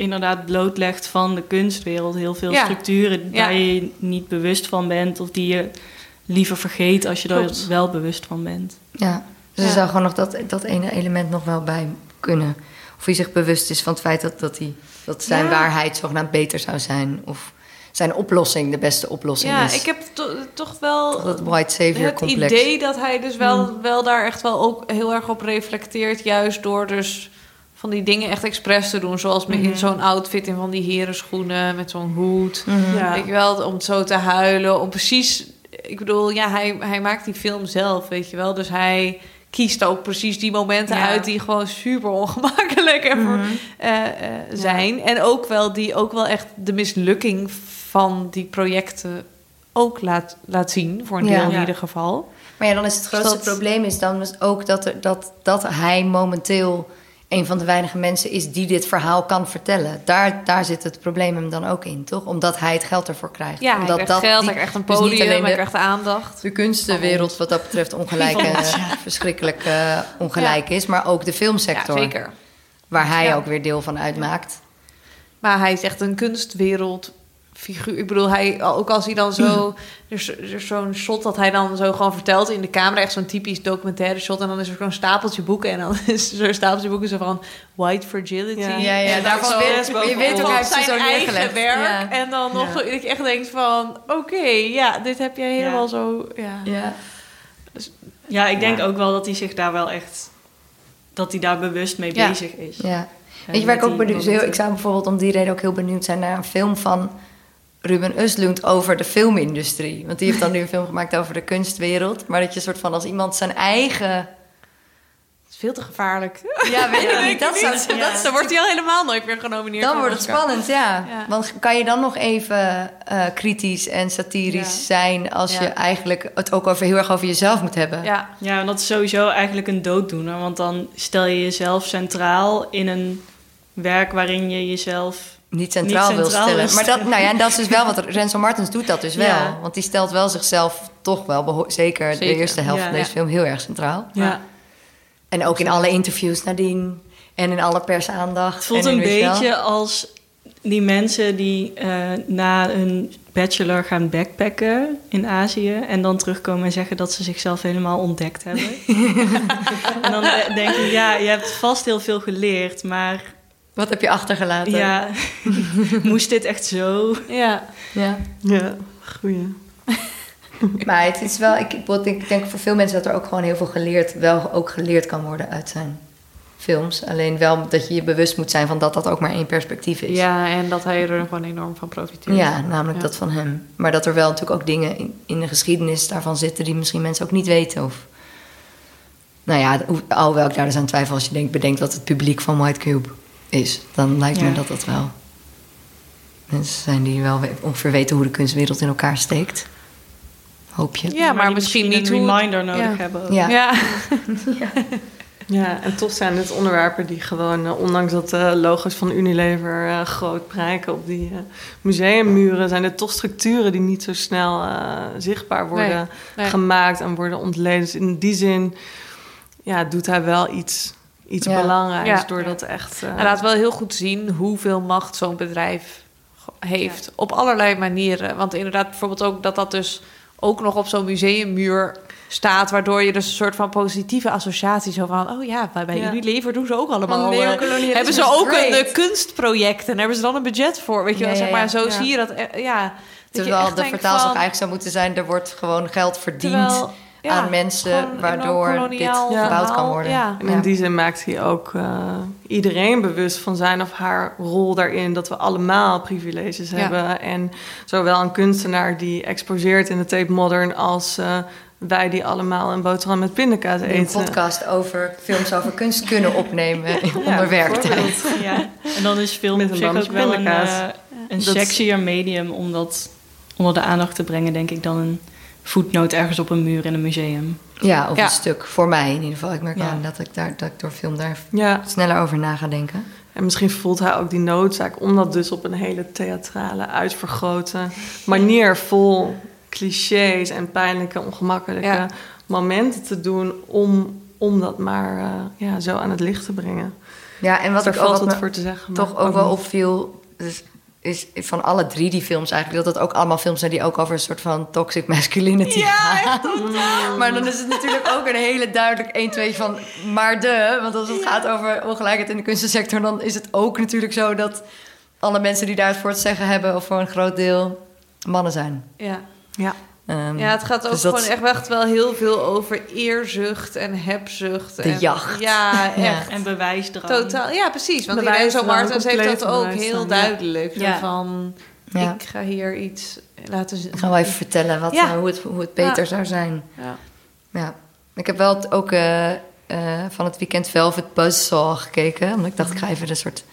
inderdaad blootlegt van de kunstwereld. Heel veel Ja. structuren Ja. waar je niet bewust van bent. Of die je liever vergeet als je er Klopt. wel bewust van bent. Ja, dus er zou gewoon nog dat, dat ene element nog wel bij kunnen. Of hij zich bewust is van het feit dat, dat, hij, dat zijn Ja. waarheid zogenaamd beter zou zijn. Of zijn oplossing de beste oplossing Ja, is. ik heb to- toch wel Toch dat white savior het complex. idee dat hij dus wel, Hmm. wel daar echt wel ook heel erg op reflecteert. Juist door dus van die dingen echt expres te doen. Zoals met in Mhm. zo'n outfit in van die herenschoenen met zo'n hoed. Mhm. Ja. Weet je wel, om zo te huilen. Om precies... Ik bedoel, ja, hij, hij maakt die film zelf, weet je wel. Dus hij kiest ook precies die momenten Ja. uit... die gewoon super ongemakkelijk en voor- Mhm. eh, eh, zijn. En ook wel, die ook wel echt de mislukking van die projecten ook laat, laat zien. Voor een Ja. deel in ieder geval. Maar ja, dan is het grootste Dus dat- probleem is dan dus ook dat, er, dat, dat hij momenteel een van de weinige mensen is die dit verhaal kan vertellen. Daar, daar zit het probleem hem dan ook in, toch? Omdat hij het geld ervoor krijgt. Ja, hij Omdat krijgt geld, die- hij krijgt een dus podium, alleen hij de- krijgt aandacht. de kunstenwereld wat dat betreft ongelijk, eh, ja. verschrikkelijk eh, ongelijk is, maar ook de filmsector. Ja, zeker. Waar hij Ja. ook weer deel van uitmaakt. Maar hij is echt een kunstwereldfiguur. Ik bedoel, hij, ook als hij dan zo... Er is, er is zo'n shot dat hij dan zo gewoon vertelt in de camera. Echt zo'n typisch documentaire shot. En dan is er zo'n stapeltje boeken. En dan is er zo'n stapeltje boeken zo van... White Fragility. Ja, ja, ja, daarvan weet- je weet ook, hij heeft zijn zo eigen neergelegd. werk. Ja. En dan nog Ja. dat je echt denkt van... Oké, ja, dit heb jij helemaal Ja. zo... Ja. Ja. Ja, ik denk Ja. ook wel dat hij zich daar wel echt... dat hij daar bewust mee Ja. bezig is. Ja. Weet je waar ik ook benieuwd Ik zou bijvoorbeeld om die reden ook heel benieuwd zijn naar een film van Ruben Östlund over de filmindustrie. Want die heeft dan nu een film gemaakt over de kunstwereld. Maar dat je soort van als iemand zijn eigen. Veel te gevaarlijk. Ja, weet ik niet. Dat, zou, niet. dat Dat- dan wordt hij al helemaal nooit meer genomineerd. Dan wordt het spannend, ja. Ja. Want kan je dan nog even eh, kritisch en satirisch Ja. zijn als Ja. je eigenlijk het ook over, heel erg over jezelf moet hebben? Ja. Ja, en dat is sowieso eigenlijk een dooddoener. Want dan stel je jezelf centraal in een werk waarin je jezelf Niet centraal, Niet wil stellen. wil Maar dat, nou ja, en dat is dus wel wat Renzo Martens doet, dat dus wel. Ja. Want die stelt wel zichzelf toch wel, zeker, de eerste helft Ja. van deze Ja. film, heel erg centraal. Ja. En ook in alle interviews nadien. En in alle persaandacht. Het voelt een wel. beetje als die mensen die eh, na een bachelor gaan backpacken in Azië en dan terugkomen en zeggen dat ze zichzelf helemaal ontdekt hebben. en dan de- denk je, ja, je hebt vast heel veel geleerd, maar Wat heb je achtergelaten? ja, moest dit echt zo? Ja. ja. Ja, goeie. Maar het is wel, ik, ik denk, voor veel mensen dat er ook gewoon heel veel geleerd, wel ook geleerd kan worden uit zijn films. Alleen wel dat je je bewust moet zijn van dat dat ook maar één perspectief is. Ja, en dat hij er gewoon enorm van profiteert. Ja, namelijk Ja. dat van hem. Maar dat er wel natuurlijk ook dingen in, in de geschiedenis daarvan zitten die misschien mensen ook niet weten. Of, nou ja, hoe- alhoewel ik daar dus aan twijfel als je denkt, bedenkt wat het publiek van White Cube is. Dan lijkt me dat dat wel mensen zijn die wel we- ongeveer weten hoe de kunstwereld in elkaar steekt. Hoop je. Ja, maar, misschien misschien niet een reminder nodig ja. hebben. Ja. Ja. Ja, en toch zijn het onderwerpen die gewoon, eh, ondanks dat de logo's van Unilever eh, groot prijken op die eh, museummuren, zijn het toch structuren die niet zo snel eh, zichtbaar worden Nee, nee. gemaakt en worden ontleden. Dus in die zin ja, doet hij wel iets, iets Ja. belangrijks Ja. door dat echt... eh, Hij laat wel heel goed zien hoeveel macht zo'n bedrijf heeft. Op allerlei manieren. Want inderdaad, bijvoorbeeld ook dat dat dus ook nog op zo'n museummuur staat. Waardoor je dus een soort van positieve associatie zo van... oh ja, bij, bij Ja. Unilever doen ze ook allemaal... Eh, neocolonialisme hebben ze ook great. een eh, kunstproject en hebben ze dan een budget voor. Weet je wel, ja, zeg maar. ja. Zo Ja. zie je dat. eh, ja, dat je Terwijl echt de vertaalslag eigenlijk zou moeten zijn, er wordt gewoon geld verdiend Terwijl- Ja, aan mensen, waardoor dit gebouwd kan worden. ja. En in die zin maakt hij ook eh, iedereen bewust van zijn of haar rol daarin. Dat we allemaal privileges Ja. hebben. En zowel een kunstenaar die exposeert in de Tape Modern... als eh, wij die allemaal een boterham met pindakaas eten. een podcast over films over kunst kunnen opnemen onder werktijd. Ja, en dan is film Met een ook wel een, pindakaas. eh, een sexier medium om dat onder de aandacht te brengen, denk ik, dan een voetnoot ergens op een muur in een museum. Ja, of Ja. een stuk. Voor mij in ieder geval. Ik merk Ja. aan dat ik, daar, dat ik door film daar Ja. sneller over na ga denken. En misschien voelt hij ook die noodzaak om dat dus op een hele theatrale, uitvergroten manier vol clichés en pijnlijke, ongemakkelijke Ja. momenten te doen om, om dat maar eh, ja, zo aan het licht te brengen. Ja, en wat ook valt wat me voor te zeggen. maar toch ook wel opviel, dus is van alle drie die films eigenlijk, dat het ook allemaal films zijn die ook over een soort van toxic masculinity gaan. Maar dan is het natuurlijk ook een hele duidelijk 1, 2 van maar de. Want als het gaat over ongelijkheid in de kunstensector, dan is het ook natuurlijk zo dat alle mensen die daar het voor het zeggen hebben, of voor een groot deel, mannen zijn. Ja. Ja. Ehm, Ja, het gaat ook dus dat- gewoon echt, echt wel heel veel over eerzucht en hebzucht. De en, jacht. Ja, Ja. echt. En bewijsdrang. Totaal, ja, precies. Want Bewijsdrang, Irene Martens heeft dat ook heel duidelijk. Zo Ja. Van, Ja. ik ga hier iets laten zien. Ik ga wel even vertellen wat, Ja. eh, hoe, het, hoe het beter Ja. zou zijn. Ja. Ja. Ik heb wel het- ook eh, eh, van het weekend Velvet Buzzsaw gekeken. Omdat ik dacht, ik ga even een soort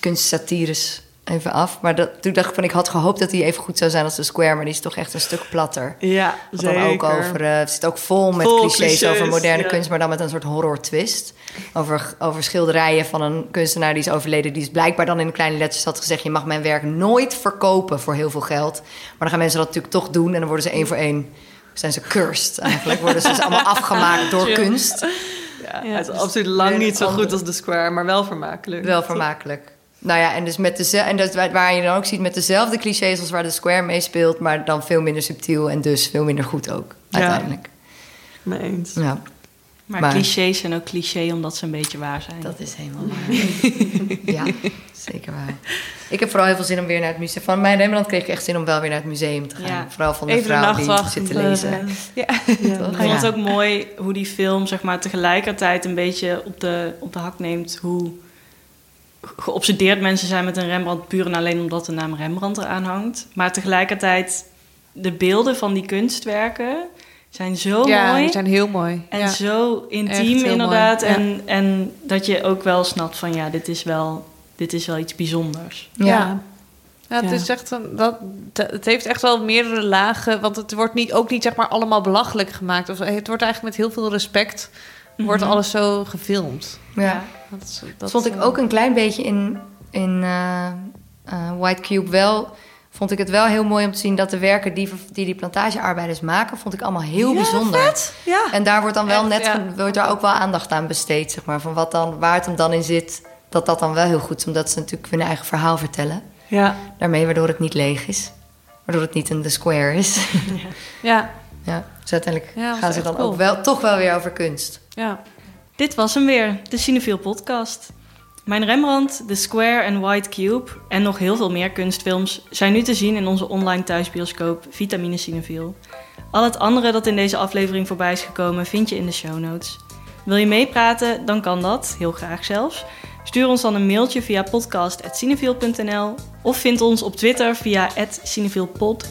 kunstsatires even af. Maar dat, toen dacht ik van, ik had gehoopt dat die even goed zou zijn als de Square. Maar die is toch echt een stuk platter. Ja, Wat dan ook zeker. over, eh, het zit ook vol met Vol clichés, clichés, over moderne ja. kunst, maar dan met een soort horror twist. Over, over schilderijen van een kunstenaar die is overleden, die is blijkbaar dan in kleine letters had gezegd: Je mag mijn werk nooit verkopen voor heel veel geld. Maar dan gaan mensen dat natuurlijk toch doen en dan worden ze één voor één. Zijn ze cursed eigenlijk? Worden ze dus allemaal afgemaakt door kunst. Ja, Ja, het is dus absoluut lang niet zo een goed als de Square, maar wel vermakelijk. Wel vermakelijk. Nou ja, en dus met dezelfde, en dat, waar je dan ook ziet met dezelfde clichés als waar de Square mee speelt, maar dan veel minder subtiel en dus veel minder goed ook, Ja. uiteindelijk. Mee eens. Ja. Maar, Maar- clichés zijn ook cliché omdat ze een beetje waar zijn. Dat is helemaal waar. ja, zeker waar. Ik heb vooral heel veel zin om weer naar het museum. Van mijn Rembrandt kreeg ik echt zin om wel weer naar het museum te gaan. Ja. Vooral van de Even de vrouw die zit te lezen. Ja. Toch? Ik vond het ook mooi hoe die film zeg maar, tegelijkertijd een beetje op de, op de hak neemt hoe geobsedeerd mensen zijn met een Rembrandt puur en alleen omdat de naam Rembrandt eraan hangt. Maar tegelijkertijd de beelden van die kunstwerken zijn zo ja, mooi. die zijn heel mooi. En ja. zo intiem inderdaad. ja. En, en dat je ook wel snapt van ja, dit is wel, dit is wel iets bijzonders. Ja. ja. het, Ja. Is echt een, dat, dat- het heeft echt wel meerdere lagen. Want het wordt niet, ook niet zeg maar allemaal belachelijk gemaakt. Of, het wordt eigenlijk met heel veel respect... wordt Mhm. alles zo gefilmd. Ja. Dat, is- Dat vond ik ook een klein beetje in, in eh, eh, White Cube wel. Vond ik het wel heel mooi om te zien dat de werken die die, die plantagearbeiders maken, vond ik allemaal heel Ja, bijzonder. vet. Ja. En daar wordt dan wel Echt, net ja. wordt daar ook wel aandacht aan besteed, zeg maar. Van wat dan, waar het hem dan in zit, dat dat dan wel heel goed is, omdat ze natuurlijk hun eigen verhaal vertellen. Ja. Daarmee, waardoor het niet leeg is. Waardoor het niet een The Square is. Ja, ja, dus uiteindelijk Ja, gaan ze dan cool. ook wel, toch wel weer over kunst. ja. Dit was hem weer, de Cinefiel podcast. Mijn Rembrandt, The Square en White Cube en nog heel veel meer kunstfilms zijn nu te zien in onze online thuisbioscoop Vitamine Cinefiel. Al het andere dat in deze aflevering voorbij is gekomen vind je in de show notes. Wil je meepraten? Dan kan dat, heel graag zelfs. Stuur ons dan een mailtje via podcast.cinefiel.nl of vind ons op Twitter via @cinefielpod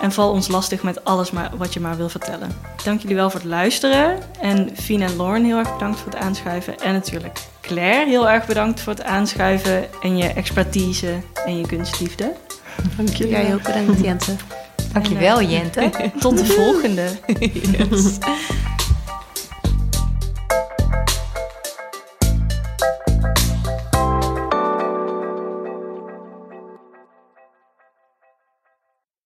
en val ons lastig met alles maar, wat je maar wil vertellen. Dank jullie wel voor het luisteren. En Fien en Lauren heel erg bedankt voor het aanschuiven. En natuurlijk Claire heel erg bedankt voor het aanschuiven en je expertise en je kunstliefde. Dank jullie. Jij ook bedankt, Jente. Dankjewel, Jente. Tot de volgende. Yes.